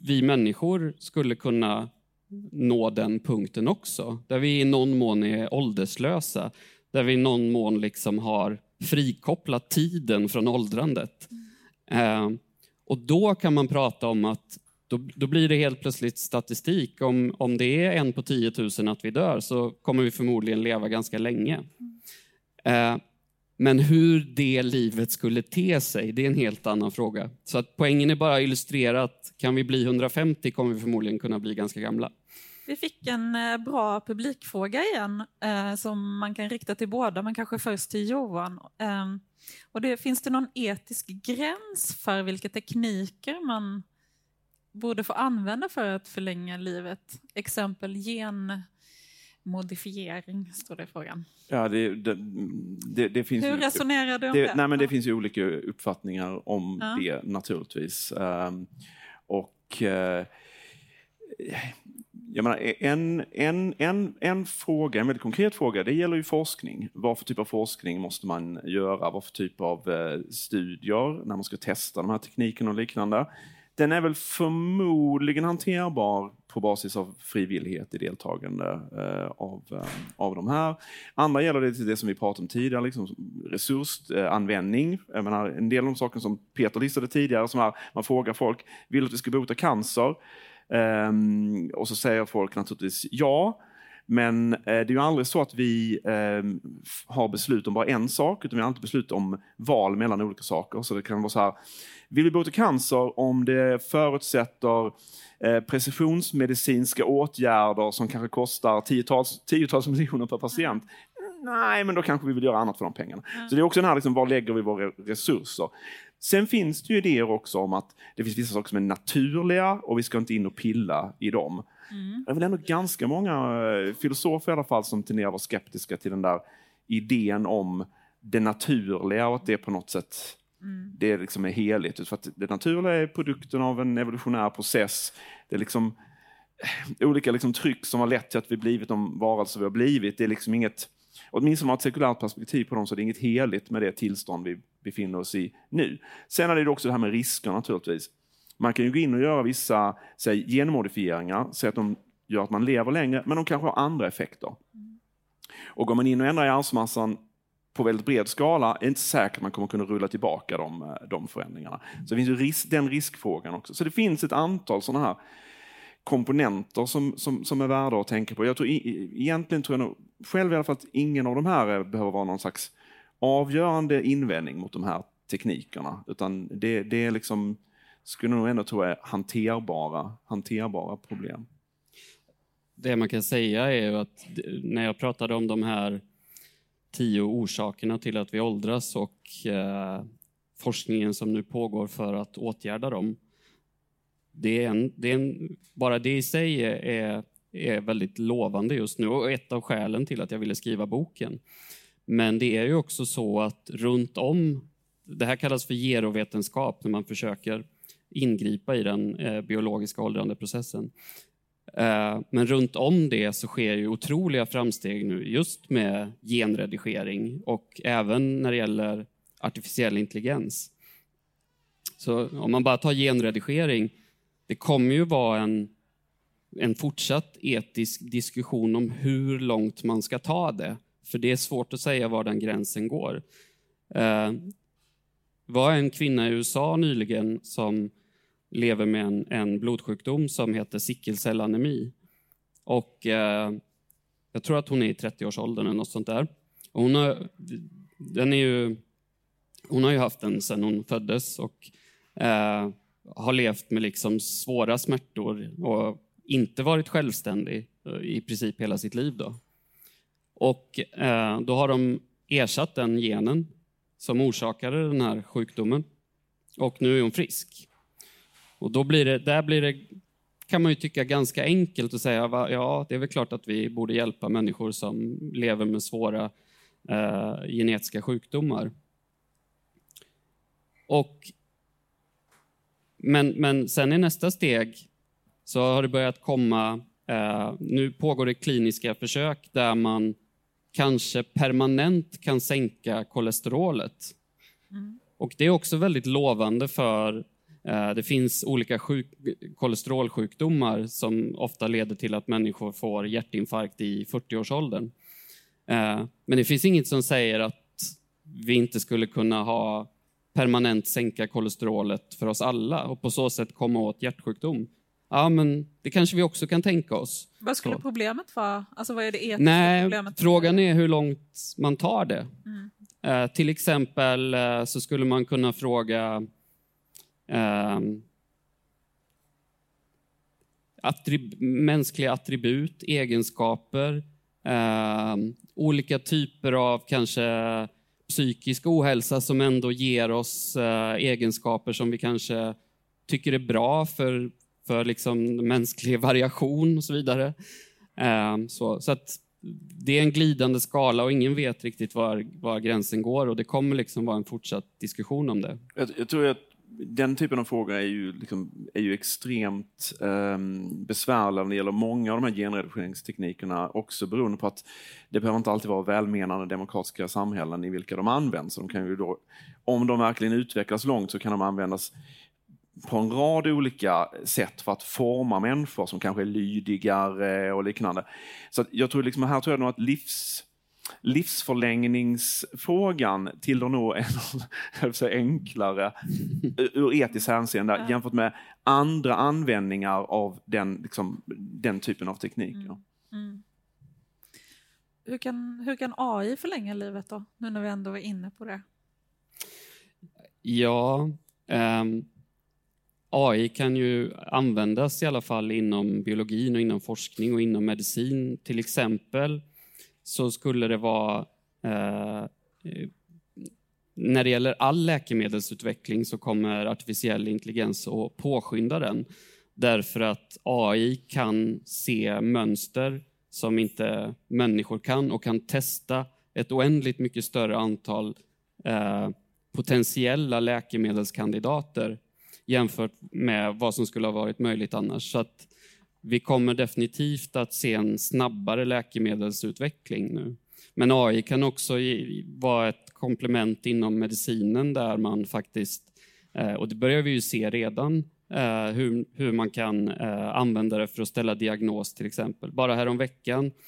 vi människor skulle kunna nå den punkten också, där vi i någon mån är ålderslösa, där vi i någon mån liksom har frikopplat tiden från åldrandet. Mm. Eh, och då kan man prata om att då, då, blir det helt plötsligt statistik. Om, om det är en på 10 000 att vi dör så kommer vi förmodligen leva ganska länge. Eh, men hur det livet skulle te sig, det är en helt annan fråga. Så att poängen är bara att illustrera att kan vi bli 150 kommer vi förmodligen kunna bli ganska gamla. Vi fick en eh, bra publikfråga igen eh, som man kan rikta till båda, men kanske först till Johan. Eh, och det, finns det någon etisk gräns för vilka tekniker man borde få använda för att förlänga livet? Exempel gen modifiering, står det i frågan. Ja, det, det, det, det finns Hur resonerar du om det? Nej, men det finns ju olika uppfattningar om ja. det naturligtvis. Um, och uh, jag menar, en, en, en, en fråga, en väldigt konkret fråga, det gäller ju forskning. Vad för typ av forskning måste man göra? Vad för typ av uh, studier när man ska testa de här teknikerna och liknande? Den är väl förmodligen hanterbar på basis av frivillighet i deltagande eh, av, eh, av de här. Andra gäller det till det som vi pratade om tidigare, liksom resursanvändning. Eh, menar, en del av de saker som Peter listade tidigare, som är, man frågar folk, vill du att vi ska bota cancer? Ehm, och så säger folk naturligtvis ja. Men eh, det är ju aldrig så att vi eh, har beslut om bara en sak, utan vi har alltid beslut om val mellan olika saker. Så det kan vara så här, vill vi bota cancer om det förutsätter eh, precisionsmedicinska åtgärder som kanske kostar tiotals, tiotals miljoner per patient? Nej, men då kanske vi vill göra annat för de pengarna. Mm. Så det är också den här, liksom, var lägger vi våra resurser? Sen finns det ju idéer också om att det finns vissa saker som är naturliga och vi ska inte in och pilla i dem. Mm. Det är väl ändå ganska många eh, filosofer i alla fall som tenderar att vara skeptiska till den där idén om det naturliga och att det på något sätt mm. det liksom är heligt. För att det naturliga är produkten av en evolutionär process. Det är liksom eh, olika liksom tryck som har lett till att vi blivit de varelser vi har blivit. Det är liksom inget, åtminstone har ett sekulärt perspektiv på dem så det är inget heligt med det tillstånd vi befinner oss i nu. Sen är det också det här med risker naturligtvis. Man kan ju gå in och göra vissa säg, genmodifieringar, så att de gör att man lever längre, men de kanske har andra effekter. Och går man in och ändrar i arvsmassan på väldigt bred skala är det inte säkert att man kommer kunna rulla tillbaka de, eh, de förändringarna. Så det finns risk, den riskfrågan också. Så det finns ett antal sådana här komponenter som, som, som är värda att tänka på. Jag tror, egentligen tror jag nog, själv i alla fall att ingen av de här behöver vara någon slags avgörande invändning mot de här teknikerna. Utan det, det är liksom, skulle nog ändå tro är hanterbara, hanterbara problem. Det man kan säga är att när jag pratade om de här tio orsakerna till att vi åldras och eh, forskningen som nu pågår för att åtgärda dem. Det är en, det är en, bara det i sig är, är väldigt lovande just nu och ett av skälen till att jag ville skriva boken. Men det är ju också så att runt om, det här kallas för gerovetenskap när man försöker ingripa i den eh, biologiska åldrandeprocessen. Eh, men runt om det så sker ju otroliga framsteg nu just med genredigering och även när det gäller artificiell intelligens. Så om man bara tar genredigering, det kommer ju vara en, en fortsatt etisk diskussion om hur långt man ska ta det. För det är svårt att säga var den gränsen går. Eh, var en kvinna i USA nyligen som lever med en, en blodsjukdom som heter sickelcellanemi. Och eh, jag tror att hon är i 30-årsåldern eller något sånt där. Och hon, har, den är ju, hon har ju haft den sedan hon föddes och eh, har levt med liksom svåra smärtor och inte varit självständig eh, i princip hela sitt liv. Då. Och eh, då har de ersatt den genen som orsakade den här sjukdomen. Och nu är hon frisk. Och då blir det, där blir det, kan man ju tycka, ganska enkelt att säga, va, ja, det är väl klart att vi borde hjälpa människor som lever med svåra eh, genetiska sjukdomar. Och, men, men sen i nästa steg så har det börjat komma, eh, nu pågår det kliniska försök där man kanske permanent kan sänka kolesterolet. Mm. Och det är också väldigt lovande för det finns olika sjuk, kolesterolsjukdomar som ofta leder till att människor får hjärtinfarkt i 40-årsåldern. Eh, men det finns inget som säger att vi inte skulle kunna ha permanent sänka kolesterolet för oss alla och på så sätt komma åt hjärtsjukdom. Ja, men det kanske vi också kan tänka oss. Vad skulle så. problemet vara? Alltså vad är det etiska Nej, problemet? Frågan är hur långt man tar det. Mm. Eh, till exempel eh, så skulle man kunna fråga Ehm, attrib mänskliga attribut, egenskaper, ehm, olika typer av kanske psykisk ohälsa som ändå ger oss eh, egenskaper som vi kanske tycker är bra för, för liksom mänsklig <laughs> variation och så vidare. Ehm, så, så att det är en glidande skala och ingen vet riktigt var, var gränsen går och det kommer liksom vara en fortsatt diskussion om det. Jag, jag tror att den typen av frågor är ju, liksom, är ju extremt eh, besvärliga när det gäller många av de här genredigeringsteknikerna, också beroende på att det behöver inte alltid vara välmenande demokratiska samhällen i vilka de används. De kan ju då, om de verkligen utvecklas långt så kan de användas på en rad olika sätt för att forma människor som kanske är lydigare och liknande. Så jag tror liksom, här tror jag nog att livs livsförlängningsfrågan tillhör nog en <laughs> enklare ur etiskt hänseende ja. jämfört med andra användningar av den, liksom, den typen av tekniker. Mm. Mm. Hur, kan, hur kan AI förlänga livet då, nu när vi ändå är inne på det? Ja, um, AI kan ju användas i alla fall inom biologin och inom forskning och inom medicin. Till exempel så skulle det vara eh, när det gäller all läkemedelsutveckling så kommer artificiell intelligens att påskynda den. Därför att AI kan se mönster som inte människor kan och kan testa ett oändligt mycket större antal eh, potentiella läkemedelskandidater jämfört med vad som skulle ha varit möjligt annars. Så att vi kommer definitivt att se en snabbare läkemedelsutveckling nu. Men AI kan också vara ett komplement inom medicinen där man faktiskt, eh, och det börjar vi ju se redan, eh, hur, hur man kan eh, använda det för att ställa diagnos till exempel. Bara häromveckan veckan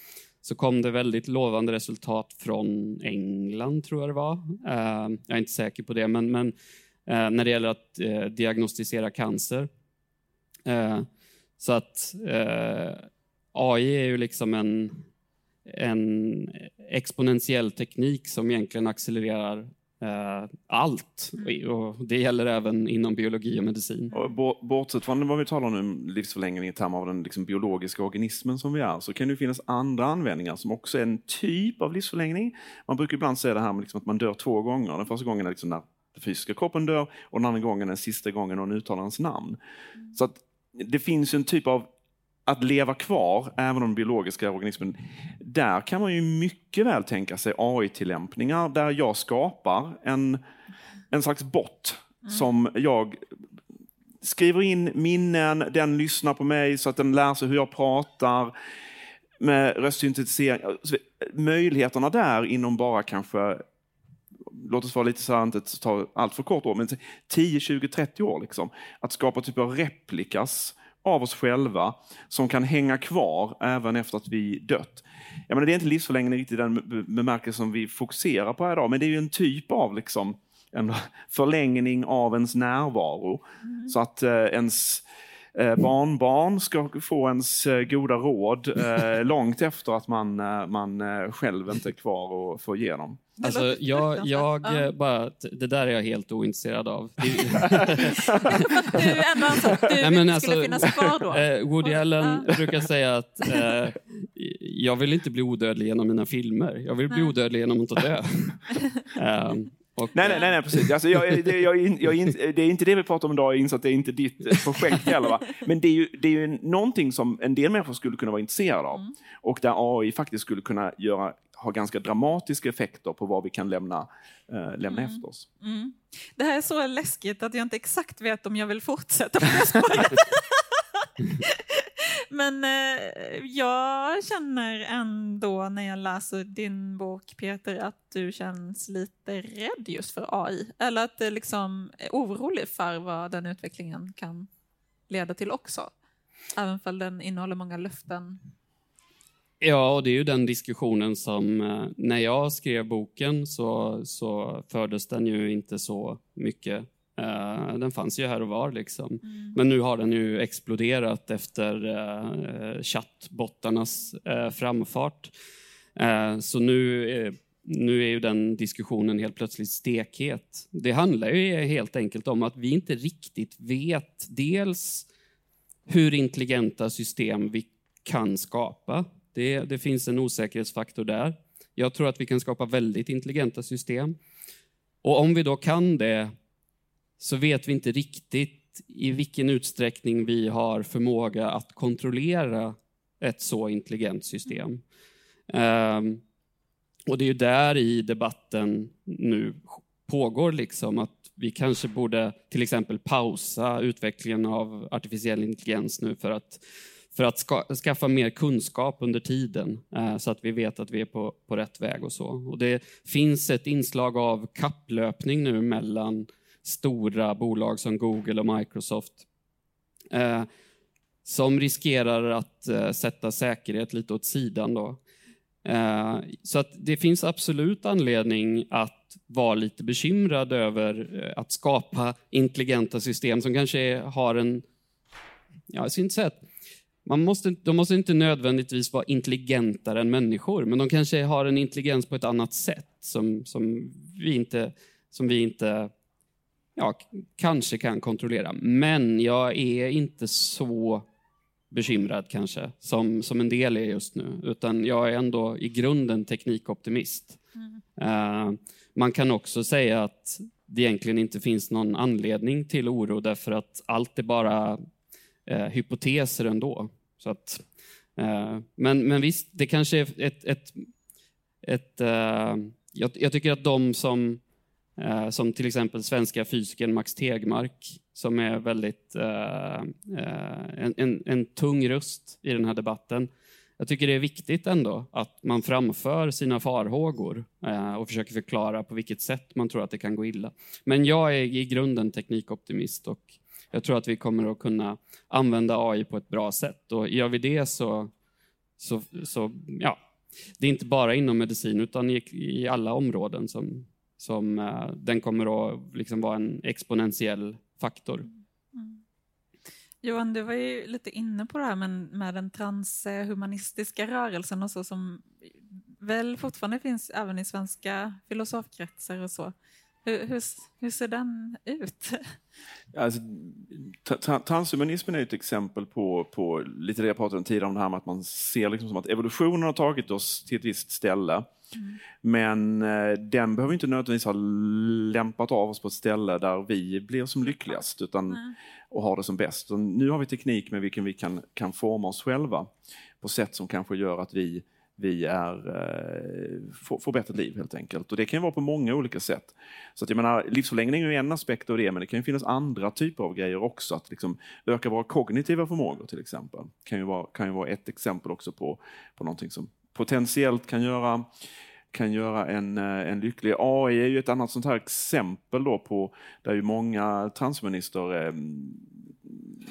så kom det väldigt lovande resultat från England, tror jag det var. Jag är inte säker på det, men, men när det gäller att diagnostisera cancer. Så att AI är ju liksom en, en exponentiell teknik som egentligen accelererar eh, allt. Mm. Och det gäller även inom biologi och medicin. Och bortsett från vad vi talar om livsförlängning i termer av den liksom biologiska organismen som vi är, så kan det finnas andra användningar som också är en typ av livsförlängning. Man brukar ibland säga det här med liksom att man dör två gånger. Den första gången är liksom när den fysiska kroppen dör och den andra gången är sista gången någon uttalar ens namn. Mm. Så att det finns en typ av att leva kvar, även om den biologiska organismen, där kan man ju mycket väl tänka sig AI-tillämpningar där jag skapar en, en slags bot mm. som jag skriver in minnen, den lyssnar på mig så att den lär sig hur jag pratar med röstsyntetisering. Möjligheterna där inom bara kanske, låt oss vara lite så här, inte ta allt för kort år, men 10, 20, 30 år. Liksom. Att skapa typ av replikas av oss själva som kan hänga kvar även efter att vi dött. Jag menar, det är inte livsförlängning riktigt den bemärkelse som vi fokuserar på idag, men det är ju en typ av liksom, en förlängning av ens närvaro. Mm. Så att eh, ens eh, barnbarn ska få ens eh, goda råd eh, <laughs> långt efter att man, man själv inte är kvar och får igenom. Alltså, jag, jag ja. bara, det där är jag helt ointresserad av. <laughs> du ändå att du <laughs> Nej, alltså, skulle finnas kvar då? Eh, Woody Allen brukar säga att eh, jag vill inte bli odödlig genom mina filmer. Jag vill bli odödlig genom att dö. um, och, nej, nej, nej, precis. Alltså, jag, det, jag, jag, det är inte det vi pratar om idag, jag inser att det är inte ditt eh, projekt heller. Va? Men det är, ju, det är ju någonting som en del människor skulle kunna vara intresserade av. Mm. Och där AI faktiskt skulle kunna göra har ganska dramatiska effekter på vad vi kan lämna, äh, lämna mm. efter oss. Mm. Det här är så läskigt att jag inte exakt vet om jag vill fortsätta på det. <laughs> Men eh, jag känner ändå när jag läser din bok Peter att du känns lite rädd just för AI. Eller att du liksom är orolig för vad den utvecklingen kan leda till också. Även om den innehåller många löften Ja, och det är ju den diskussionen som, eh, när jag skrev boken så, så fördes den ju inte så mycket. Uh, den fanns ju här och var liksom. Mm. Men nu har den ju exploderat efter uh, chattbottarnas uh, framfart. Uh, så nu, nu är ju den diskussionen helt plötsligt stekhet. Det handlar ju helt enkelt om att vi inte riktigt vet dels hur intelligenta system vi kan skapa. Det, det finns en osäkerhetsfaktor där. Jag tror att vi kan skapa väldigt intelligenta system. Och om vi då kan det, så vet vi inte riktigt i vilken utsträckning vi har förmåga att kontrollera ett så intelligent system. Um, och det är ju där i debatten nu pågår, liksom att vi kanske borde till exempel pausa utvecklingen av artificiell intelligens nu för att för att ska, skaffa mer kunskap under tiden uh, så att vi vet att vi är på, på rätt väg och så. Och det finns ett inslag av kapplöpning nu mellan stora bolag som Google och Microsoft eh, som riskerar att eh, sätta säkerhet lite åt sidan. Då. Eh, så att det finns absolut anledning att vara lite bekymrad över eh, att skapa intelligenta system som kanske har en, ja, jag inte säga att man måste, de måste inte nödvändigtvis vara intelligentare än människor, men de kanske har en intelligens på ett annat sätt som, som vi inte, som vi inte ja, kanske kan kontrollera. Men jag är inte så bekymrad kanske, som, som en del är just nu, utan jag är ändå i grunden teknikoptimist. Mm. Uh, man kan också säga att det egentligen inte finns någon anledning till oro därför att allt är bara eh, hypoteser ändå. Så att, eh, men, men visst, det kanske är ett... ett, ett jag, jag, tycker att de som, Eh, som till exempel svenska fysikern Max Tegmark, som är väldigt eh, eh, en, en, en tung röst i den här debatten, jag tycker det är viktigt ändå att man framför sina farhågor eh, och försöker förklara på vilket sätt man tror att det kan gå illa. Men jag är i grunden teknikoptimist och jag tror att vi kommer att kunna använda AI på ett bra sätt. Och gör vi det så, så, så ja, det är inte bara inom medicin utan i, i alla områden som, som eh, den kommer att liksom vara en exponentiell faktor. Mm. Johan, du var ju lite inne på det här med, med den transhumanistiska rörelsen och så som väl fortfarande finns även i svenska filosofkretsar och så. Hur, hur, hur ser den ut? Alltså, transhumanismen är ett exempel på, på lite det jag pratade om tidigare, om det här med att man ser liksom som att evolutionen har tagit oss till ett visst ställe. Mm. Men eh, den behöver inte nödvändigtvis ha lämpat av oss på ett ställe där vi blir som lyckligast utan, mm. och har det som bäst. Och nu har vi teknik med vilken vi kan, kan forma oss själva på sätt som kanske gör att vi vi är, eh, får, får bättre liv helt enkelt. Och det kan vara på många olika sätt. Så att jag menar, livsförlängning är ju en aspekt av det, men det kan ju finnas andra typer av grejer också. Att liksom öka våra kognitiva förmågor till exempel. Kan ju vara, kan ju vara ett exempel också på, på någonting som potentiellt kan göra kan göra en, eh, en lycklig. AI är ju ett annat sånt här exempel då på där ju många transhumanister eh,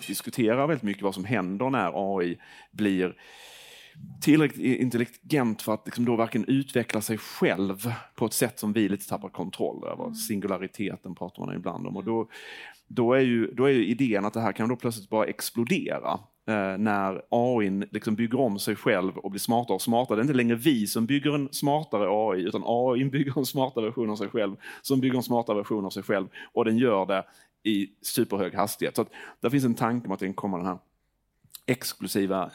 diskuterar väldigt mycket vad som händer när AI blir tillräckligt intelligent för att liksom då verkligen utveckla sig själv på ett sätt som vi lite tappar kontroll över. Mm. Singulariteten pratar man ibland om. Och då, då, är ju, då är ju idén att det här kan då plötsligt bara explodera eh, när AI liksom bygger om sig själv och blir smartare och smartare. Det är inte längre vi som bygger en smartare AI, utan AI <laughs> bygger en smartare version av sig själv, som bygger en smartare version av sig själv, och den gör det i superhög hastighet. Så att där finns en tanke om att det kommer den här exklusiva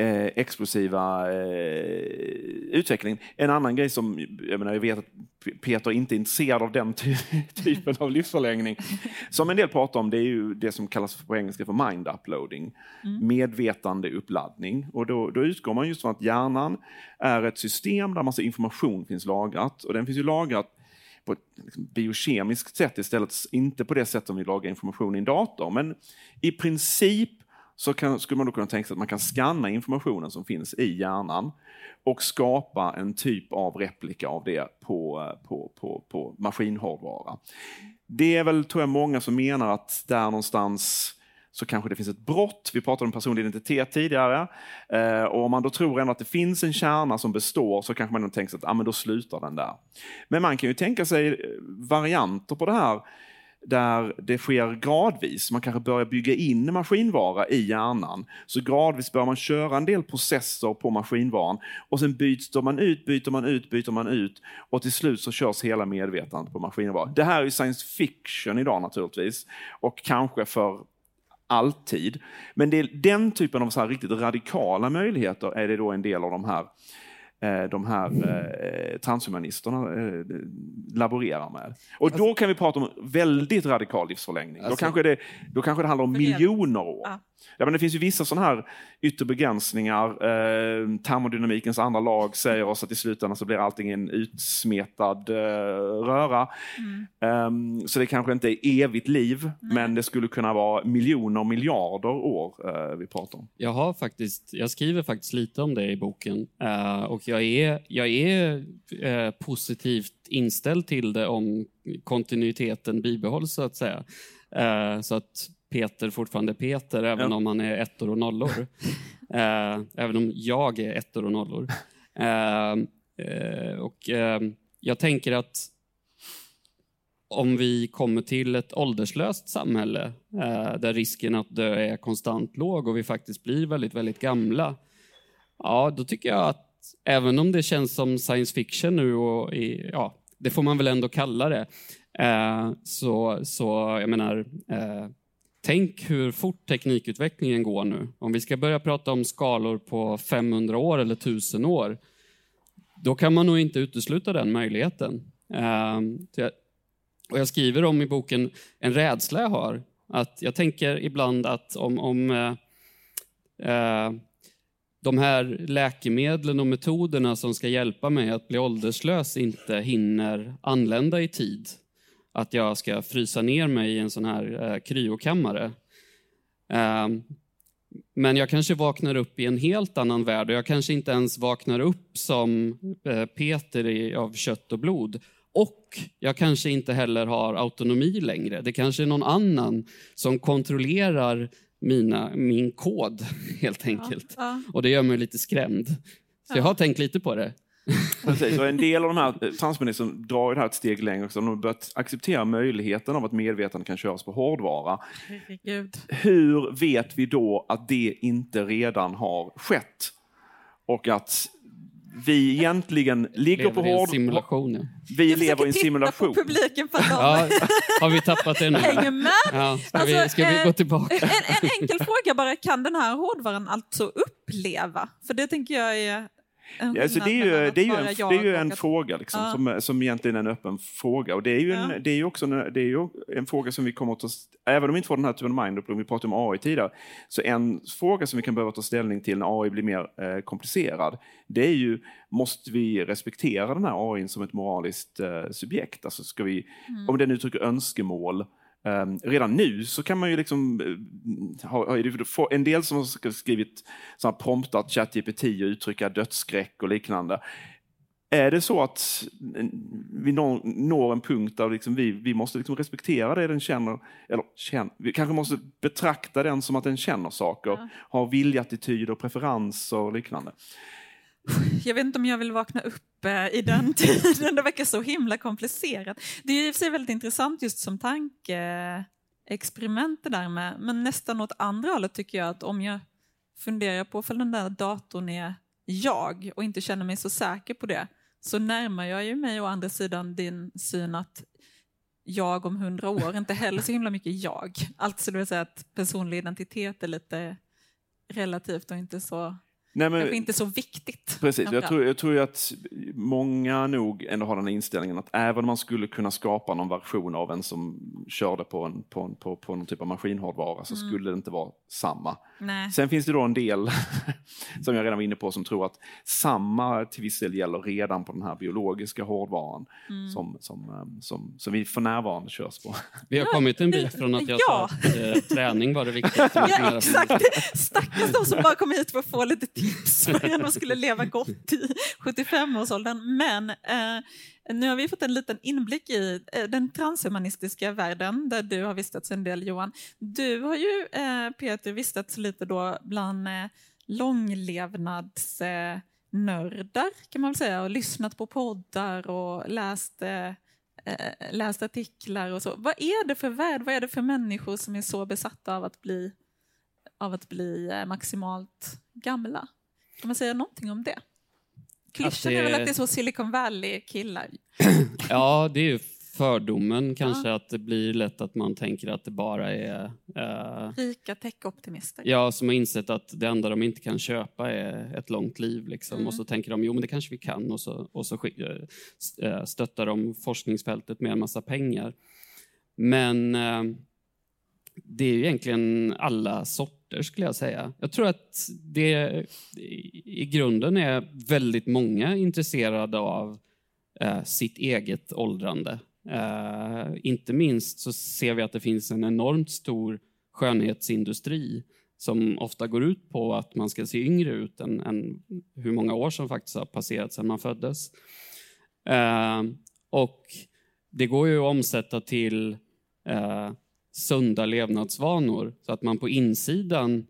eh, explosiva eh, utvecklingen. En annan grej som, jag, menar, jag vet att Peter inte är intresserad av den ty <laughs> typen av livsförlängning, som en del pratar om, det är ju det som kallas på engelska för mind uploading, mm. medvetande uppladdning. Och då, då utgår man just från att hjärnan är ett system där massa information finns lagrat och den finns ju lagrat på ett liksom, biokemiskt sätt istället, inte på det sätt som vi lagrar information i en dator. Men i princip så kan, skulle man då kunna tänka sig att man kan skanna informationen som finns i hjärnan och skapa en typ av replika av det på, på, på, på maskinhårdvara. Det är väl, tror jag, många som menar att där någonstans så kanske det finns ett brott. Vi pratade om personlig identitet tidigare. Eh, och om man då tror ändå att det finns en kärna som består så kanske man tänker sig att ah, men då slutar den där. Men man kan ju tänka sig eh, varianter på det här där det sker gradvis. Man kanske börjar bygga in maskinvara i hjärnan. Så gradvis börjar man köra en del processer på maskinvaran och sen byter man ut, byter man ut, byter man ut och till slut så körs hela medvetandet på maskinvara. Det här är science fiction idag naturligtvis och kanske för alltid. Men det är den typen av så här riktigt radikala möjligheter är det då en del av de här Eh, de här eh, transhumanisterna eh, laborerar med. Och då kan vi prata om väldigt radikal livsförlängning. Alltså, då, kanske det, då kanske det handlar om miljoner år. Ja. Ja, men det finns ju vissa sådana här yttre begränsningar. Eh, termodynamikens andra lag säger oss att i slutändan så blir allting en utsmetad eh, röra. Mm. Eh, så det kanske inte är evigt liv, mm. men det skulle kunna vara miljoner, miljarder år eh, vi pratar om. Jag, har faktiskt, jag skriver faktiskt lite om det i boken eh, och jag är, jag är eh, positivt inställd till det om kontinuiteten bibehålls så att säga. så att Peter fortfarande Peter, även ja. om han är ettor och nollor. <laughs> eh, även om jag är ettor och nollor. Eh, eh, och eh, jag tänker att om vi kommer till ett ålderslöst samhälle eh, där risken att dö är konstant låg och vi faktiskt blir väldigt, väldigt gamla. Ja, då tycker jag att även om det känns som science fiction nu och i, ja, det får man väl ändå kalla det. Eh, så, så jag menar, eh, Tänk hur fort teknikutvecklingen går nu. Om vi ska börja prata om skalor på 500 år eller 1000 år, då kan man nog inte utesluta den möjligheten. Ehm, och jag skriver om i boken en rädsla jag har. Att jag tänker ibland att om, om eh, eh, de här läkemedlen och metoderna som ska hjälpa mig att bli ålderslös inte hinner anlända i tid, att jag ska frysa ner mig i en sån här eh, kryokammare. Eh, men jag kanske vaknar upp i en helt annan värld och jag kanske inte ens vaknar upp som eh, Peter i, av kött och blod. Och jag kanske inte heller har autonomi längre. Det kanske är någon annan som kontrollerar mina, min kod, <laughs> helt enkelt. Ja, ja. Och det gör mig lite skrämd. Så ja. jag har tänkt lite på det. <laughs> Precis, och en del av de här eh, transmänniskorna drar det här ett steg längre också. De har börjat acceptera möjligheten av att medvetande kan köras på hårdvara. Herregud. Hur vet vi då att det inte redan har skett? Och att vi egentligen ligger lever på hård... simulation. Ja. Vi lever i en simulation. På publiken för ja, har vi tappat det nu? Hänger med? Ja, ska, alltså, vi, ska vi gå eh, tillbaka? En, en enkel fråga bara, kan den här hårdvaran alltså uppleva? För det tänker jag är alltså det, är ju, det är ju en, det är ju en fråga liksom, ja. som, som egentligen är en öppen fråga. Och det är ju en, ja. det är också en, det är ju en fråga som vi kommer att ta, även om vi inte får den här typen av mind vi pratade om AI tidigare, så en fråga som vi kan behöva ta ställning till när AI blir mer eh, komplicerad, det är ju, måste vi respektera den här AI som ett moraliskt eh, subjekt? Alltså ska vi, mm. om den uttrycker önskemål, Um, redan nu så kan man ju liksom, uh, ha, ha, en del som har skrivit som har promptat ChatGPT och uttrycka dödsskräck och liknande. Är det så att vi når, når en punkt där liksom vi, vi måste liksom respektera det den känner, eller känner, vi kanske måste betrakta den som att den känner saker, ja. har viljattityder, preferenser och liknande. <laughs> Jag vet inte om jag vill vakna upp eh, i den <laughs> tiden, det verkar så himla komplicerat. Det är i och för sig väldigt intressant just som tankeexperiment det där med, men nästan åt andra hållet tycker jag att om jag funderar på om den där datorn är jag och inte känner mig så säker på det, så närmar jag ju mig å andra sidan din syn att jag om hundra år inte heller så himla mycket jag. Alltså det vill säga att personlig identitet är lite relativt och inte så Nej, men, kanske inte så viktigt. Precis, jag tror, jag tror att många nog ändå har den inställningen att även om man skulle kunna skapa någon version av en som körde på, en, på, en, på, på någon typ av maskinhårdvara så mm. skulle det inte vara samma. Nej. Sen finns det då en del, <laughs> som jag redan var inne på, som tror att samma till viss del gäller redan på den här biologiska hårdvaran mm. som, som, eh, som, som vi för närvarande körs på. Vi har kommit en bit från att jag ja. sa att eh, träning var det viktigaste. <laughs> Ja, exakt. Stackars de som bara kom hit för att få lite tips för hur man skulle leva gott i 75-årsåldern. Men eh, nu har vi fått en liten inblick i eh, den transhumanistiska världen där du har vistats en del Johan. Du har ju eh, Peter vistats lite då bland eh, långlevnadsnördar kan man väl säga och lyssnat på poddar och läst läst artiklar och så. Vad är det för värld, vad är det för människor som är så besatta av att bli, av att bli maximalt gamla? Kan man säga någonting om det? Klyschan är väl att det är så Silicon Valley-killar? <clears throat> ja, det är ju fördomen kanske, ja. att det blir lätt att man tänker att det bara är... Eh, Rika tech-optimister. Ja, som har insett att det enda de inte kan köpa är ett långt liv. Liksom. Mm. Och så tänker de, jo men det kanske vi kan. Och så, och så äh, stöttar de forskningsfältet med en massa pengar. Men eh, det är ju egentligen alla sorter skulle jag säga. Jag tror att det i grunden är väldigt många intresserade av eh, sitt eget åldrande. Eh, inte minst så ser vi att det finns en enormt stor skönhetsindustri som ofta går ut på att man ska se yngre ut än, än hur många år som faktiskt har passerat sedan man föddes. Eh, och det går ju att omsätta till eh, sunda levnadsvanor så att man på insidan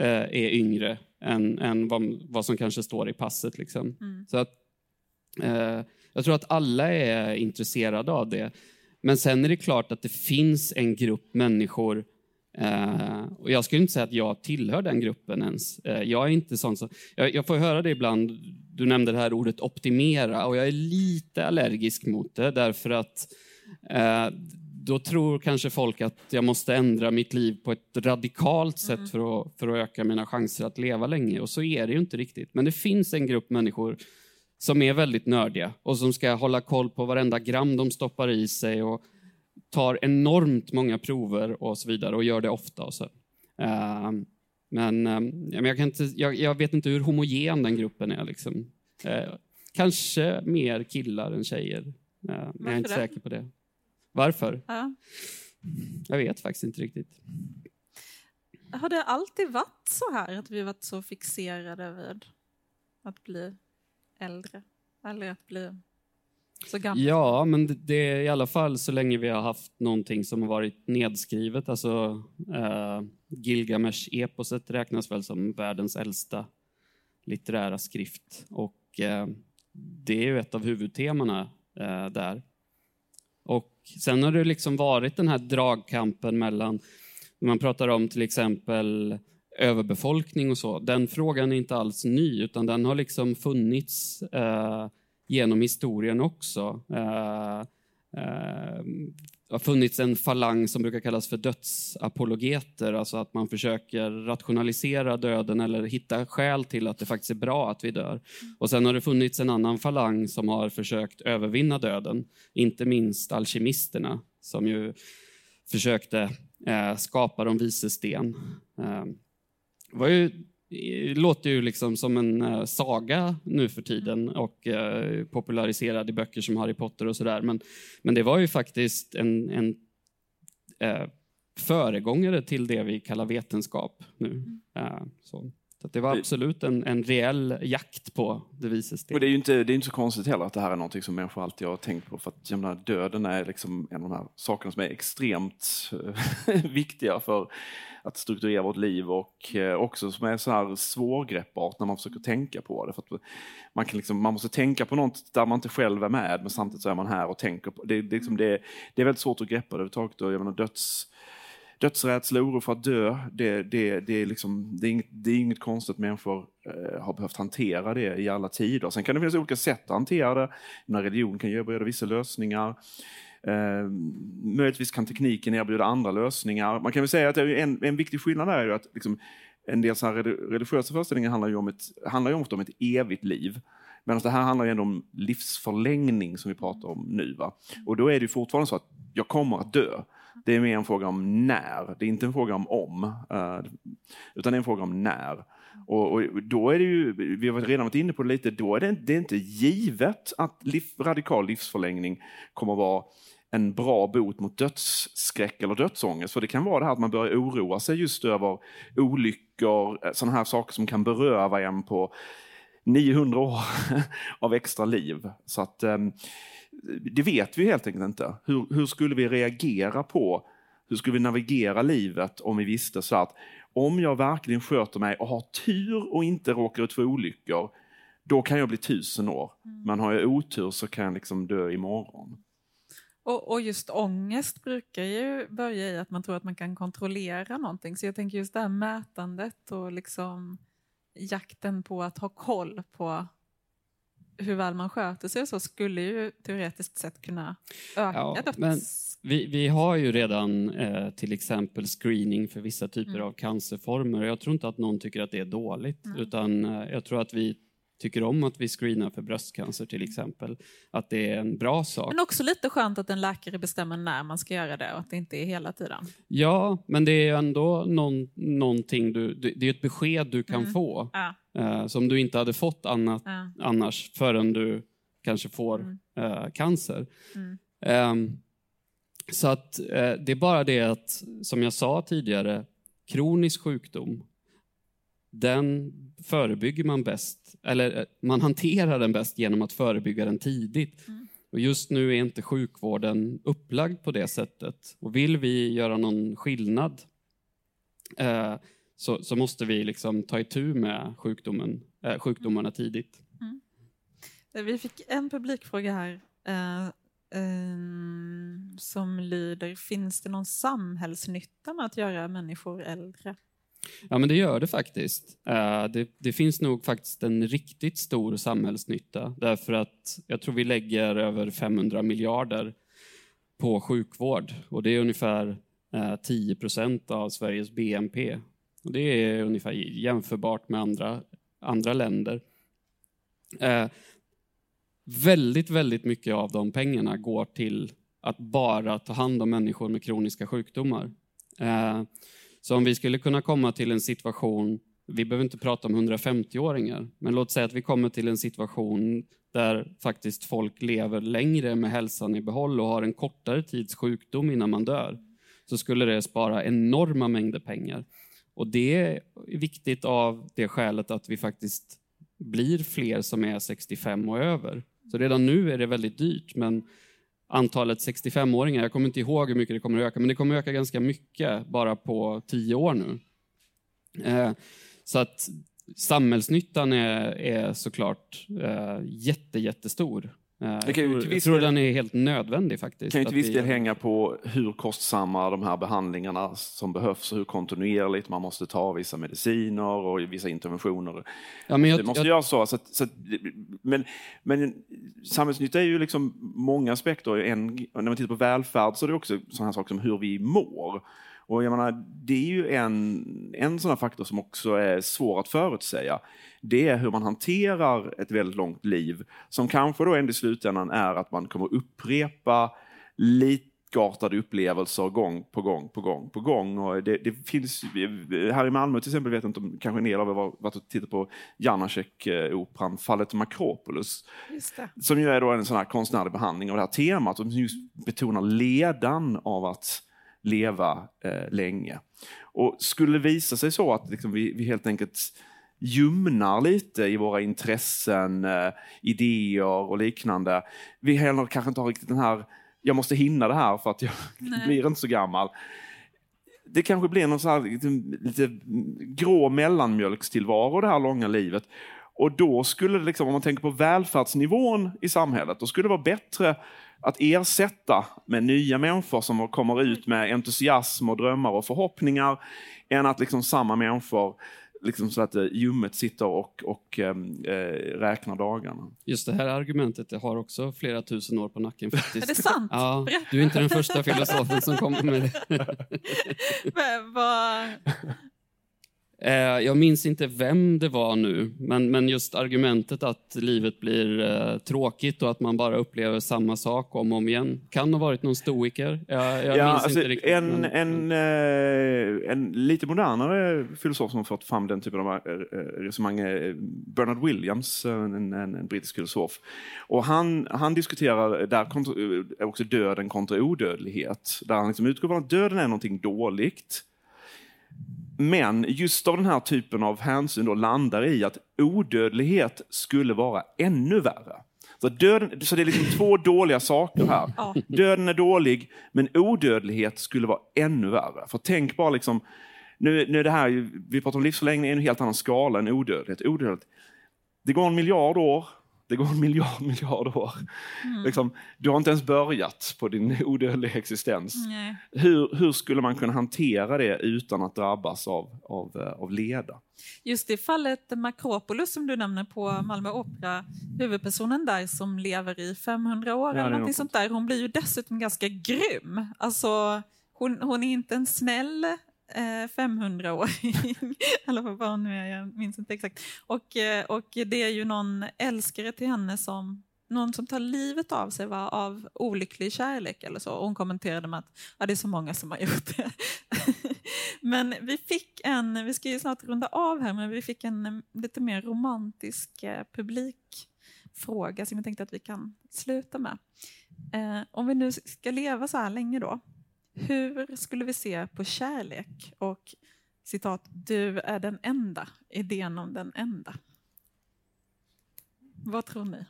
eh, är yngre än, än vad, vad, som kanske står i passet. Liksom. Mm. Så att, eh, jag tror att alla är intresserade av det. Men sen är det klart att det finns en grupp människor Uh, och jag skulle inte säga att jag tillhör den gruppen ens. Uh, jag är inte sån som, jag, jag, får höra det ibland, du nämnde det här ordet optimera och jag är lite allergisk mot det därför att uh, då tror kanske folk att jag måste ändra mitt liv på ett radikalt sätt mm. för, att, för att öka mina chanser att leva länge. Och så är det ju inte riktigt. Men det finns en grupp människor som är väldigt nördiga och som ska hålla koll på varenda gram de stoppar i sig och tar enormt många prover och så vidare och gör det ofta. Och så. Uh, men uh, jag, kan inte, jag, jag, vet inte hur homogen den gruppen är. Liksom. Uh, kanske mer killar än tjejer, men jag är inte det? säker på det. Varför? Ja. Jag vet faktiskt inte riktigt. Har det alltid varit så här, att vi varit så fixerade vid att bli äldre? Eller att bli så gammal? Ja, men det, det är i alla fall så länge vi har haft någonting som har varit nedskrivet. Alltså, eh, Gilgamesh-eposet räknas väl som världens äldsta litterära skrift. Och eh, det är ju ett av huvudtemana eh, där. Och sen har det liksom varit den här dragkampen mellan, när man pratar om till exempel överbefolkning och så, den frågan är inte alls ny, utan den har liksom funnits eh, genom historien också. Eh, eh, det har funnits en falang som brukar kallas för dödsapologeter, alltså att man försöker rationalisera döden eller hitta skäl till att det faktiskt är bra att vi dör. Och sen har det funnits en annan falang som har försökt övervinna döden, inte minst alkemisterna som ju försökte eh, skapa de vises sten. Eh, det var ju låter ju liksom som en uh, saga nu för tiden och uh, populariserad i böcker som Harry Potter och sådär. Men, men det var ju faktiskt en, en uh, föregångare till det vi kallar vetenskap nu. så. Så det var absolut en, en reell jakt på det vises sten. Och det är ju inte, det är inte så konstigt heller att det här är något som människor alltid har tänkt på. För att jag menar, döden är liksom en av de här sakerna som är extremt <laughs> viktiga för att strukturera vårt liv och eh, också som är så här svårgreppbart när man försöker tänka på det. För man, kan liksom, man måste tänka på något där man inte själv är med men samtidigt så är man här och tänker på det. Det, liksom det, det är väldigt svårt att greppa det överhuvudtaget. Jag menar, döds, dödsrädsla, oro för att dö, det, det, det, är liksom, det, är inget, det är inget konstigt att människor eh, har behövt hantera det i alla tider. Sen kan det finnas olika sätt att hantera det. När religion kan erbjuda vissa lösningar. Eh, möjligtvis kan tekniken erbjuda andra lösningar. Man kan väl säga att en, en viktig skillnad är ju att liksom, en del så här religiösa föreställningar handlar ju om ett, handlar ju ofta om ett evigt liv. Medan det här handlar ju ändå om livsförlängning som vi pratar om nu. Va? Och då är det fortfarande så att jag kommer att dö. Det är mer en fråga om när, det är inte en fråga om om, eh, utan det är en fråga om när. Och, och, då är det ju, vi har redan varit inne på det lite, då är det, det är inte givet att liv, radikal livsförlängning kommer att vara en bra bot mot dödsskräck eller dödsångest. För det kan vara det här att man börjar oroa sig just över olyckor, eh, sådana här saker som kan beröva en på 900 år <laughs> av extra liv. Så att ehm, det vet vi helt enkelt inte. Hur, hur skulle vi reagera på, hur skulle vi navigera livet om vi visste så att om jag verkligen sköter mig och har tur och inte råkar ut för olyckor, då kan jag bli tusen år. Mm. Men har jag otur så kan jag liksom dö imorgon. Och, och just ångest brukar ju börja i att man tror att man kan kontrollera någonting. Så jag tänker just det här mätandet och liksom jakten på att ha koll på hur väl man sköter sig och så skulle ju teoretiskt sett kunna öka ja, döds... Men vi, vi har ju redan eh, till exempel screening för vissa typer mm. av cancerformer. Jag tror inte att någon tycker att det är dåligt, mm. utan eh, jag tror att vi tycker om att vi screenar för bröstcancer till exempel, att det är en bra sak. Men också lite skönt att en läkare bestämmer när man ska göra det och att det inte är hela tiden. Ja, men det är ändå någon, någonting du, det är ett besked du kan mm. få ja. eh, som du inte hade fått annat, ja. annars förrän du kanske får mm. eh, cancer. Eh, så att eh, det är bara det att, som jag sa tidigare, kronisk sjukdom den förebygger man bäst, eller eh, man hanterar den bäst genom att förebygga den tidigt. Mm. Och just nu är inte sjukvården upplagd på det sättet. Och vill vi göra någon skillnad eh, så, så, måste vi liksom ta itu med sjukdomen, eh, sjukdomarna tidigt. Mm. Vi fick en publikfråga här eh, eh, som lyder, finns det någon samhällsnytta med att göra människor äldre? Ja, men det gör det faktiskt. Eh, det, det, finns nog faktiskt en riktigt stor samhällsnytta därför att jag tror vi lägger över 500 miljarder på sjukvård och det är ungefär eh, 10 procent av Sveriges BNP. Och det är ungefär jämförbart med andra, andra länder. Eh, väldigt, väldigt mycket av de pengarna går till att bara ta hand om människor med kroniska sjukdomar. Eh, så om vi skulle kunna komma till en situation, vi behöver inte prata om 150-åringar, men låt säga att vi kommer till en situation där faktiskt folk lever längre med hälsan i behåll och har en kortare tids sjukdom innan man dör, så skulle det spara enorma mängder pengar. Och det är viktigt av det skälet att vi faktiskt blir fler som är 65 och över. Så redan nu är det väldigt dyrt, men antalet 65-åringar, jag kommer inte ihåg hur mycket det kommer att öka, men det kommer att öka ganska mycket bara på tio år nu. Eh, så att samhällsnyttan är, är såklart eh, jätte, jättestor. Eh, jag tror, jag tror den är helt nödvändig faktiskt. kan ju till viss del hänga på hur kostsamma de här behandlingarna som behövs och hur kontinuerligt man måste ta vissa mediciner och vissa interventioner. Ja, men jag, det måste jag, göra så. så, att, så att, men, men samhällsnytta är ju liksom många aspekter. En, när man tittar på välfärd så är det också sådana saker som hur vi mår. Och jag menar, det är ju en, en sån faktor som också är svår att förutsäga. Det är hur man hanterar ett väldigt långt liv som kanske då ändå i slutändan är att man kommer upprepa likartade upplevelser gång på gång på gång på gång. Och det, det finns, här i Malmö till exempel, vet jag inte om kanske en del av er har varit och tittat på Janacek-operan Fallet Makropolis. Som ju är då en sån här konstnärlig behandling av det här temat som just betonar ledan av att leva eh, länge. Och skulle det visa sig så att liksom, vi, vi helt enkelt ljumnar lite i våra intressen, eh, idéer och liknande. Vi heller kanske inte har riktigt den här, jag måste hinna det här för att jag <laughs> Nej. blir inte så gammal. Det kanske blir någon så här lite, lite grå mellanmjölkstillvaro det här långa livet. Och då skulle det, liksom, om man tänker på välfärdsnivån i samhället, då skulle det vara bättre att ersätta med nya människor som kommer ut med entusiasm och drömmar och förhoppningar än att liksom samma människor liksom så att eh, ljummet sitter och, och ehm, eh, räknar dagarna. Just det här argumentet det har också flera tusen år på nacken. Faktiskt. Är det sant? Ja, du är inte den första filosofen som kommer med det. <laughs> Men, vad, Eh, jag minns inte vem det var nu, men, men just argumentet att livet blir eh, tråkigt och att man bara upplever samma sak om och om igen. Kan ha varit någon stoiker. Jag, jag ja, minns alltså, inte riktigt. En, men, en, eh, en lite modernare filosof som har fått fram den typen av eh, resonemang är Bernard Williams, en, en, en, brittisk filosof. Och han, han diskuterar där kontra, eh, också döden kontra odödlighet. Där han liksom utgår från att döden är någonting dåligt men just av den här typen av hänsyn då landar i att odödlighet skulle vara ännu värre. Så, döden, så det är liksom två dåliga saker här. Döden är dålig, men odödlighet skulle vara ännu värre. För tänk bara liksom, nu, nu det här, vi pratar om livsförlängning i en helt annan skala än odödlighet. odödlighet. Det går en miljard år, det går en miljard, <laughs> miljard år. Mm. Liksom, du har inte ens börjat på din <laughs> odödliga existens. Hur, hur skulle man kunna hantera det utan att drabbas av, av, eh, av leda? Just i fallet Makropolis som du nämner på Malmö Opera, huvudpersonen där som lever i 500 år ja, eller något sånt där, hon blir ju dessutom ganska grym. Alltså, hon, hon är inte en snäll Eh, 500-åring, <laughs> eller vad var nu är, jag minns inte exakt. Och, eh, och det är ju någon älskare till henne som någon som tar livet av sig va, av olycklig kärlek eller så. Och hon kommenterade med att ja, det är så många som har gjort det. <laughs> men vi fick en, vi ska ju snart runda av här, men vi fick en eh, lite mer romantisk eh, publikfråga som jag tänkte att vi kan sluta med. Eh, om vi nu ska leva så här länge då, hur skulle vi se på kärlek och citat, du är den enda, idén om den enda? Vad tror ni?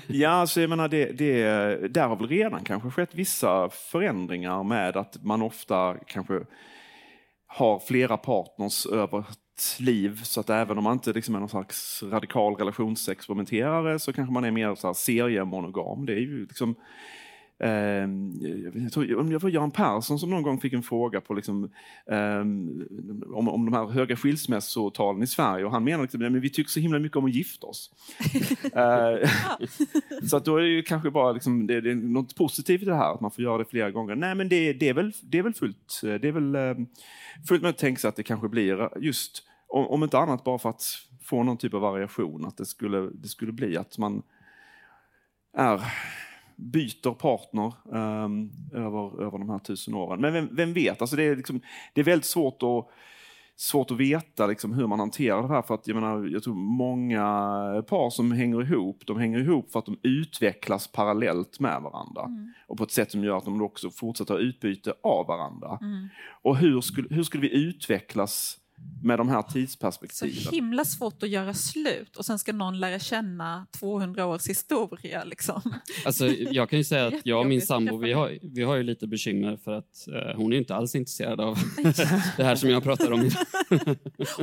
<laughs> ja, alltså jag menar, det, det, där har väl redan kanske skett vissa förändringar med att man ofta kanske har flera partners över ett liv så att även om man inte liksom är någon slags radikal relationsexperimenterare så kanske man är mer så här seriemonogam. Det är ju liksom jag tror, jag var Göran Persson som någon gång fick en fråga på liksom, um, om, om de här höga skilsmässotalen i Sverige och han menade liksom, att vi tycker så himla mycket om att gifta oss. uh, <laughs> så att då är det ju kanske bara liksom, det, det, är något positivt i det här, att man får göra det flera gånger. Nej men det, det, är, väl, det är väl fullt, det är väl fullt med att tänka sig att det kanske blir just, om, om inte annat bara för att få någon typ av variation, att det skulle, det skulle bli att man är, byter partner um, över, över de här tusen åren. Men vem, vem vet, alltså det, är liksom, det är väldigt svårt att svårt att veta liksom, hur man hanterar det här. För att, jag, menar, jag tror många par som hänger ihop, de hänger ihop för att de utvecklas parallellt med varandra. Mm. Och på ett sätt som gör att de också fortsätter utbyte av varandra. Mm. Och hur skulle, hur skulle vi utvecklas med de här tidsperspektiven. Så himla svårt att göra slut och sen ska någon lära känna 200 års historia. Liksom. Alltså, jag kan ju säga att jag och min sambo, vi har, vi har ju lite bekymmer för att uh, hon är inte alls intresserad av <laughs> det här som jag pratar om. <laughs>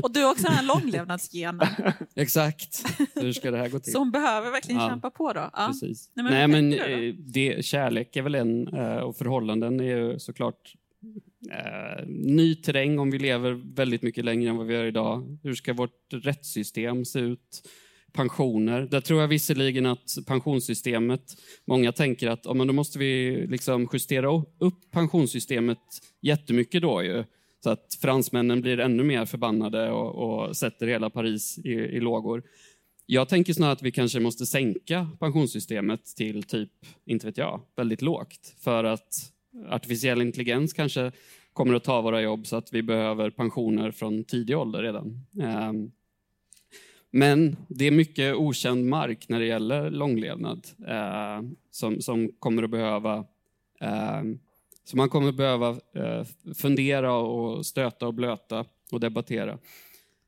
och du har också den här långlevnadsgenen. <laughs> Exakt. Hur ska det här gå till? Så hon behöver verkligen ja. kämpa på då? Ja. Precis. Nej, men, Nej, men eh, det, kärlek är väl en, eh, och förhållanden är ju såklart eh, ny terräng om vi lever väldigt mycket längre än vad vi gör idag. Hur ska vårt rättssystem se ut? Pensioner. Där tror jag visserligen att pensionssystemet, många tänker att ja, men då måste vi liksom justera upp pensionssystemet jättemycket då ju. Så att fransmännen blir ännu mer förbannade och, och sätter hela Paris i, i lågor. Jag tänker snarare att vi kanske måste sänka pensionssystemet till typ, inte vet jag, väldigt lågt. För att artificiell intelligens kanske kommer att ta våra jobb så att vi behöver pensioner från tidig ålder redan. Ehm, men det är mycket okänd mark när det gäller långlevnad eh, som, som kommer att behöva ehm, Så man kommer att behöva eh, fundera och stöta och blöta och debattera.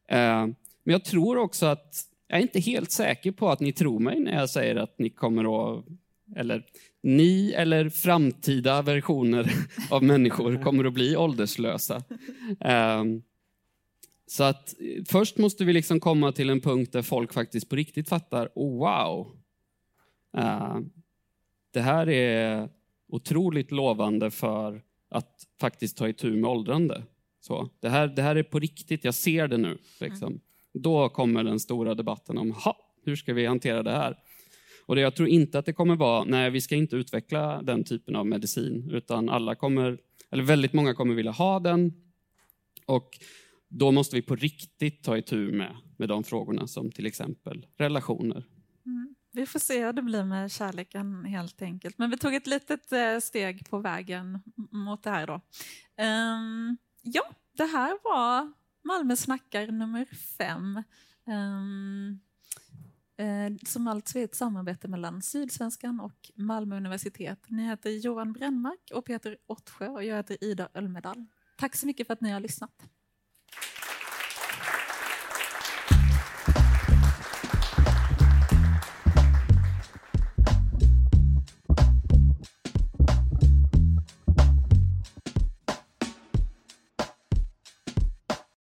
Ehm, men jag tror också att, jag är inte helt säker på att ni tror mig när jag säger att ni kommer att eller ni eller framtida versioner <laughs> av människor kommer att bli ålderslösa. Um, så att först måste vi liksom komma till en punkt där folk faktiskt på riktigt fattar, oh, wow, uh, det här är otroligt lovande för att faktiskt ta itu med åldrande. Så, det, här, det här är på riktigt, jag ser det nu. Liksom. Mm. Då kommer den stora debatten om, ha, hur ska vi hantera det här? Och det, jag tror inte att det kommer vara, nej vi ska inte utveckla den typen av medicin, utan alla kommer, eller väldigt många kommer vilja ha den. Och då måste vi på riktigt ta itu med, med de frågorna som till exempel relationer. Mm. Vi får se hur det blir med kärleken helt enkelt. Men vi tog ett litet eh, steg på vägen mot det här då. Um, ja, det här var Malmö snackar nummer fem. Um, Eh, som alltså är ett samarbete mellan Sydsvenskan och Malmö universitet. Ni heter Johan Brännmark och Peter Ottsjö och jag heter Ida Ölmedal. Tack så mycket för att ni har lyssnat.